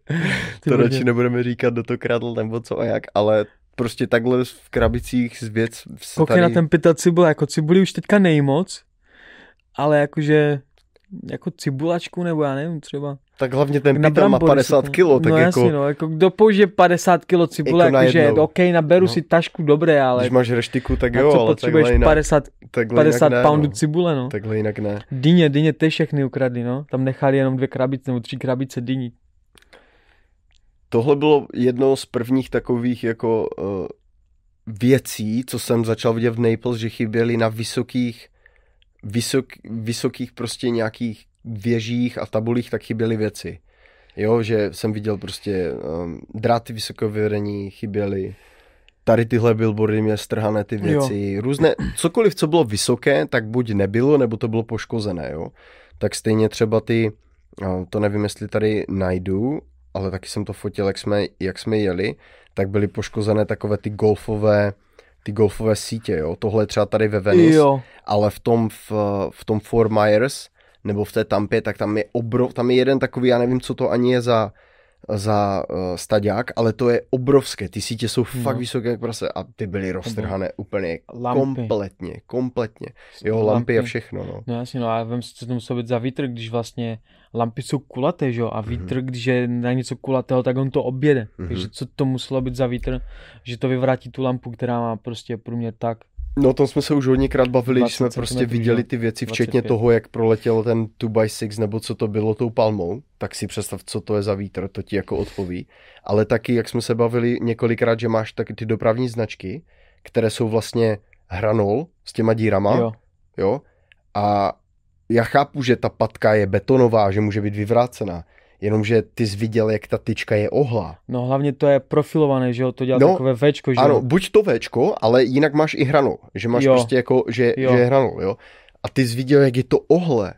To radši nebudeme říkat, kdo to kradl nebo co a jak, ale prostě takhle v krabicích z věc Koukej tady... na ten pytel cibule, jako cibuli už teďka nejmoc, ale jakože jako cibulačku nebo já nevím, třeba. Tak hlavně ten pytel má brambory 50 se to- kilo, tak no jako, jasně, no, jako kdo použije 50 kilo cibule, Jako jakože. OK, naberu No. si tašku, dobré, ale když máš reštiku, tak jo, co ale potřebuješ takhle jinak, 50, takhle 50 jinak ne, poundů no. cibule, no. Takhle jinak ne. Dyně, dyně ty všechny ukradli, no. Tam nechali jenom dvě krabice nebo tři krabice dyní. Tohle bylo jedno z prvních takových jako uh, věcí, co jsem začal vidět v Naples, že chyběly na vysokých, vysok, vysokých prostě nějakých věžích a tabulích, tak chyběly věci. Jo, že jsem viděl prostě um, dráty vysokého vedení chyběly, tady tyhle billboardy měly strhané ty věci, jo. různé, cokoliv, co bylo vysoké, tak buď nebylo, nebo to bylo poškozené, jo. Tak stejně třeba ty, uh, to nevím, jestli tady najdu, ale taky jsem to fotil, jak jsme, jak jsme jeli, tak byly poškozené takové ty golfové, ty golfové sítě, jo. Tohle je třeba tady ve Venice, Jo, ale v tom, v, v tom Fort Myers, nebo v té Tampě, tak tam je obrov, tam je jeden takový, já nevím, co to ani je za, za uh, staďák, ale to je obrovské, ty sítě jsou No. fakt vysoké jak prase a ty byly roztrhané úplně Lampy. kompletně, kompletně. Jo, lampy a všechno, no. No jasně, no a vem si, co to muselo být za vítr, když vlastně lampy jsou kulaté, že jo, a vítr, Mhm. když je na něco kulatého, tak on to objede. Takže co to muselo být za vítr, že to vyvrátí tu lampu, která má prostě průměr tak. No o tom jsme se už hodněkrát bavili, když 20 jsme prostě viděli ty věci, včetně 25. toho, jak proletěl ten 2x6 nebo co to bylo tou palmou, tak si představ, co to je za vítr, to ti jako odpoví. Ale taky, jak jsme se bavili několikrát, že máš taky ty dopravní značky, které jsou vlastně hranol s těma dírama, Jo, jo, a já chápu, že ta patka je betonová, že může být vyvrácená, jenomže ty jsi viděl, jak ta tyčka je ohlá. no hlavně to je profilované, že jo, to dělá No, takové Včko, že Ano, jo. buď to Včko, ale jinak máš i hranol. Že máš Jo. prostě jako, že, Jo. že je hranol, jo. A ty jsi viděl, jak je to ohle.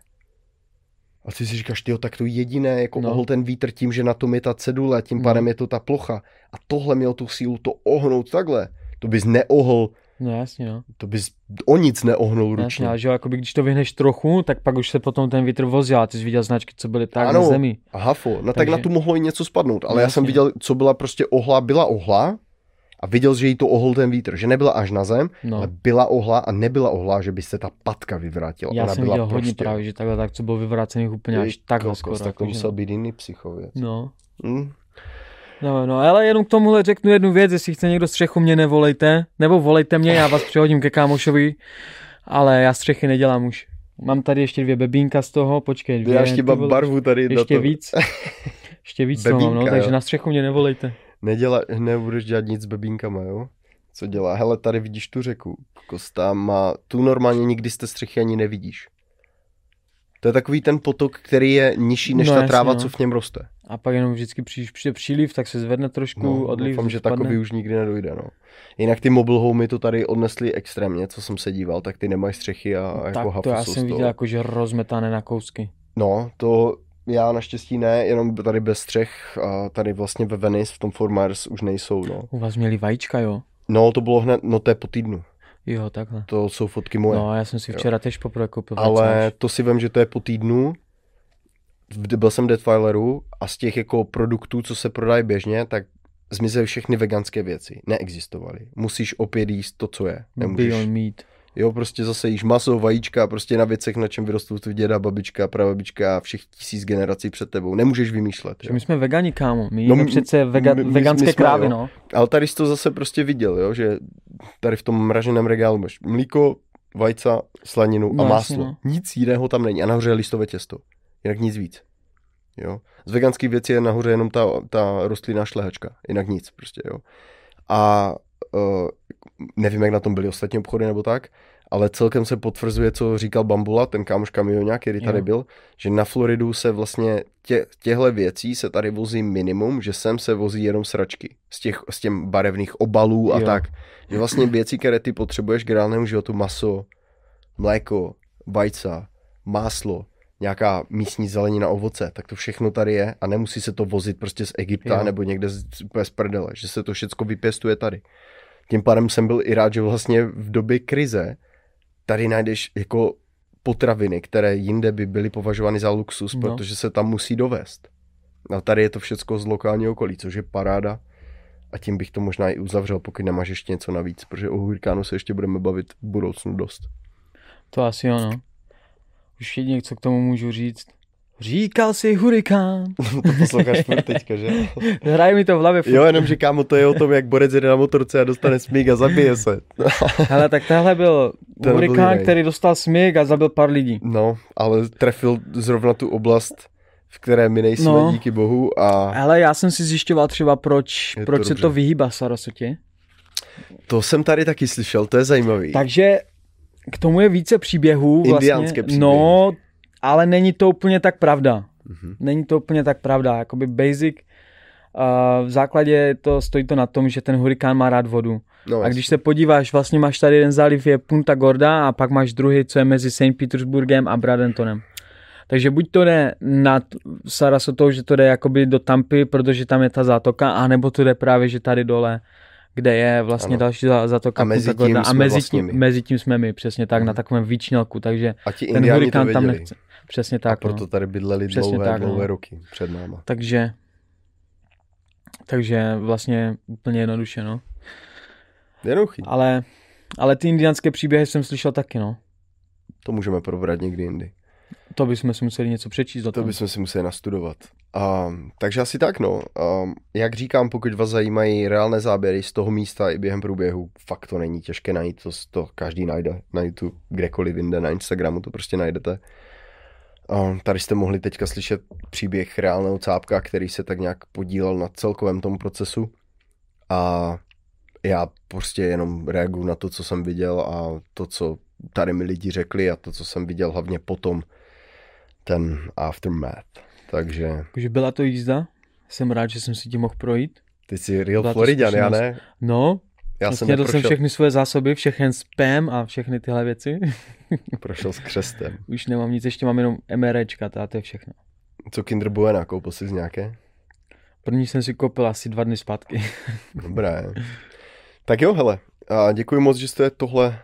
A ty si říkáš, tyjo, tak to jediné, jako No. no. ohl ten vítr tím, že na tom je ta cedule, tím No. pádem je to ta plocha. A tohle mělo tu sílu to ohnout takhle. To bys neohl, No jasně, no. to bys o nic neohnul Jasně, ručně. ale že jo, jakoby když to vyhneš trochu, tak pak už se potom ten vítr vozil a ty jsi viděl značky, co byly tak Ano. na zemi. Hafo, no tak Takže- na tu mohlo i něco spadnout, ale No, já jsem jasně. viděl, co byla prostě ohla, byla ohla a viděl, že jí to ohl ten vítr, že nebyla až na zem, No. ale byla ohla a nebyla ohla, že by se ta patka vyvrátila. Já Ona jsem byla viděl hodně prostě... právě, že takhle tak, co bylo vyvrácených úplně až takhle skoro. Tak to musel no. být jiný psychověc. No. Hm? No, no, ale jenom k tomuhle řeknu jednu věc, jestli chce někdo střechu, mě nevolejte, nebo volejte mě, já vás přehodím ke kámošovi, ale já střechy nedělám už. Mám tady ještě dvě bebínka z toho, počkej, dvě, Já ještě mám barvu tady ještě to. víc, ještě víc toho mám, no, Bebínka, takže jo. na střechu mě nevolejte. Neděla, nebudeš dělat nic s bebínkama, jo? Co dělá? Hele, tady vidíš tu řeku. Kosta má, tu normálně nikdy z té střechy ani nevidíš. To je takový ten potok, který je nižší než No, ta jasně, tráva, no. co v něm roste. A pak jenom vždycky přijde, přijde příliv, tak se zvedne trošku, No, odliv, doufám, že spadne. takový už nikdy nedojde, no. Jinak ty mobile homey to tady odnesli extrémně, co jsem se díval, tak ty nemají střechy a tak jako to hafo já jsem viděl jako, že rozmetané na kousky. No, to já naštěstí ne, jenom tady bez střech a tady vlastně ve Venice v tom Fort Myers už nejsou, no. U vás měli vajíčka, jo? No, to bylo hned, no to je po týdnu, Jo, takhle. to jsou fotky moje. No, já jsem si Jo. včera tež poprvé koupil Ale vajcáč. to si vím, že to je po týdnu. Byl jsem Deadfileru a z těch jako produktů, co se prodají běžně, tak zmizely všechny veganské věci. Neexistovaly. Musíš opět jíst to, co je. Nemůžeš. Beyond Meat. Jo, prostě zase jíš maso, vajíčka, prostě na věcech, na čem vyrostou tvůj děda, babička, prababička a všech tisíc generací před tebou. Nemůžeš vymýšlet. Že Jo. my jsme vegani, kámo. My No, přece vega, my- veganské my jsme, krávy, jo. no. Ale tady jsi to zase prostě viděl, jo, že tady v tom mraženém regálu máš mlíko, vajca, slaninu No a jasně, máslo. no. Nic jiného tam není. A nahoře je listové těsto. Jinak nic víc. Jo. Z veganských věcí je nahoře jenom ta, ta rostlinná šlehačka. Jinak nic prostě, jo. A uh, nevím, jak na tom byly ostatní obchody nebo tak, ale celkem se potvrzuje, co říkal Bambula, ten kámoš kamionák, který tady Jo. byl, že na Floridu se vlastně tě, těhle věcí se tady vozí minimum, že sem se vozí jenom sračky z těch z těm barevných obalů a Jo. tak. Že vlastně věci, které ty potřebuješ k reálnému životu, maso, mléko, vajca, máslo, nějaká místní zelenina, ovoce, tak to všechno tady je a nemusí se to vozit prostě z Egypta Jo. nebo někde z, úplně z prdele, že se to všechno vypěstuje tady. Tím pádem jsem byl i rád, že vlastně v době krize tady najdeš jako potraviny, které jinde by byly považovány za luxus, No. protože se tam musí dovést. A tady je to všechno z lokálního okolí, což je paráda. A tím bych to možná i uzavřel, pokud nemáš ještě něco navíc, protože o hurikánu se ještě budeme bavit v budoucnu dost. To asi ono. Už jedině, co k tomu můžu říct. Říkal si hurikán. *laughs* to posloucháš furt *laughs* teďka, že? Hraje mi to v hlavě furt. Jo, jenom že kámo, to je o tom, jak borec jede na motorce a dostane smík a zabije se. *laughs* Hele, tak tohle byl byl hurikán, jiný. který dostal smyk a zabil pár lidí. No, ale trefil zrovna tu oblast, v které my nejsme, No. no. díky bohu. A Ale já jsem si zjišťoval třeba, proč, Je to proč se dobře. to vyhýbá Sarasotě. to jsem tady taky slyšel, to je zajímavý. Takže k tomu je více příběhů. Vlastně. Indiánské příběhy. No, ale není to úplně tak pravda. Mhm. Není to úplně tak pravda. Jakoby basic, uh, v základě to stojí to na tom, že ten hurikán má rád vodu. No, A když se podíváš, vlastně máš tady jeden záliv je Punta Gorda a pak máš druhý, co je mezi St. Petersburgem a Bradentonem. Takže buď to jde nad Sarasotou, že to jde jakoby do Tampy, protože tam je ta zátoka, anebo to jde právě, že tady dole, kde je vlastně Ano. další zá- zátoka A mezi tím Gorda. A mezi vlastně tím, mezi tím jsme my, přesně tak, Mhm. na takovém výčnělku, takže a ti ten hurikán tam nechce. Přesně A tak, proto no. tady bydleli Přesně dlouhé, tak, no. dlouhé roky před náma. Takže, takže vlastně úplně jednoduše, no. Jednoduchý. Ale, ale ty indiánské příběhy jsem slyšel taky, no. To můžeme probrat někdy jindy. To bychom si museli něco přečíst To bychom si museli nastudovat. Um, takže asi tak, no. Um, jak říkám, pokud vás zajímají reálné záběry z toho místa i během průběhu, fakt to není těžké najít, to, to každý najde na YouTube, kdekoliv jinde, na Instagramu to prostě najdete. Tady jste mohli teďka slyšet příběh reálného cápka, který se tak nějak podílel na celkovém tom procesu. A já prostě jenom reaguju na to, co jsem viděl a to, co tady mi lidi řekli a to, co jsem viděl hlavně potom, ten aftermath. Takže Takže byla to jízda. Jsem rád, že jsem si tím mohl projít. ty jsi real Floridian, já ne? No, Já jsem snědl jsem neprošel, všechny svoje zásoby, všechny spam a všechny tyhle věci. *laughs* prošel s křestem. Už nemám nic, ještě mám jenom MREčka, a to je všechno. Co Kinder Bueno, koupil jsi z nějaké? První jsem si koupil asi dva dny zpátky. *laughs* Dobré. Tak jo, hele, a děkuji moc, že jste tohle,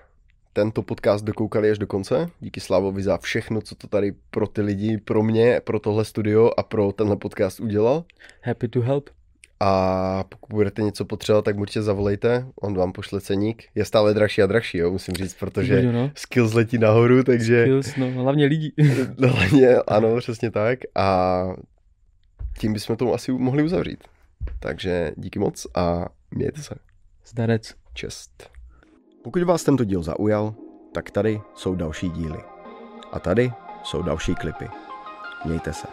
tento podcast dokoukali až do konce. Díky Slávovi za všechno, co to tady pro ty lidi, pro mě, pro tohle studio a pro tenhle podcast udělal. Happy to help. A pokud budete něco potřebovat, tak určitě zavolejte, on vám pošle ceník. Je stále dražší a dražší, jo, musím říct, protože Jo, no. skills letí nahoru, takže Skills, no, hlavně lidí. *laughs* no, hlavně, ano, přesně tak. A tím bychom to asi mohli uzavřít. Takže díky moc a mějte se. Zdarec. Čest. Pokud vás tento díl zaujal, tak tady jsou další díly. A tady jsou další klipy. Mějte se.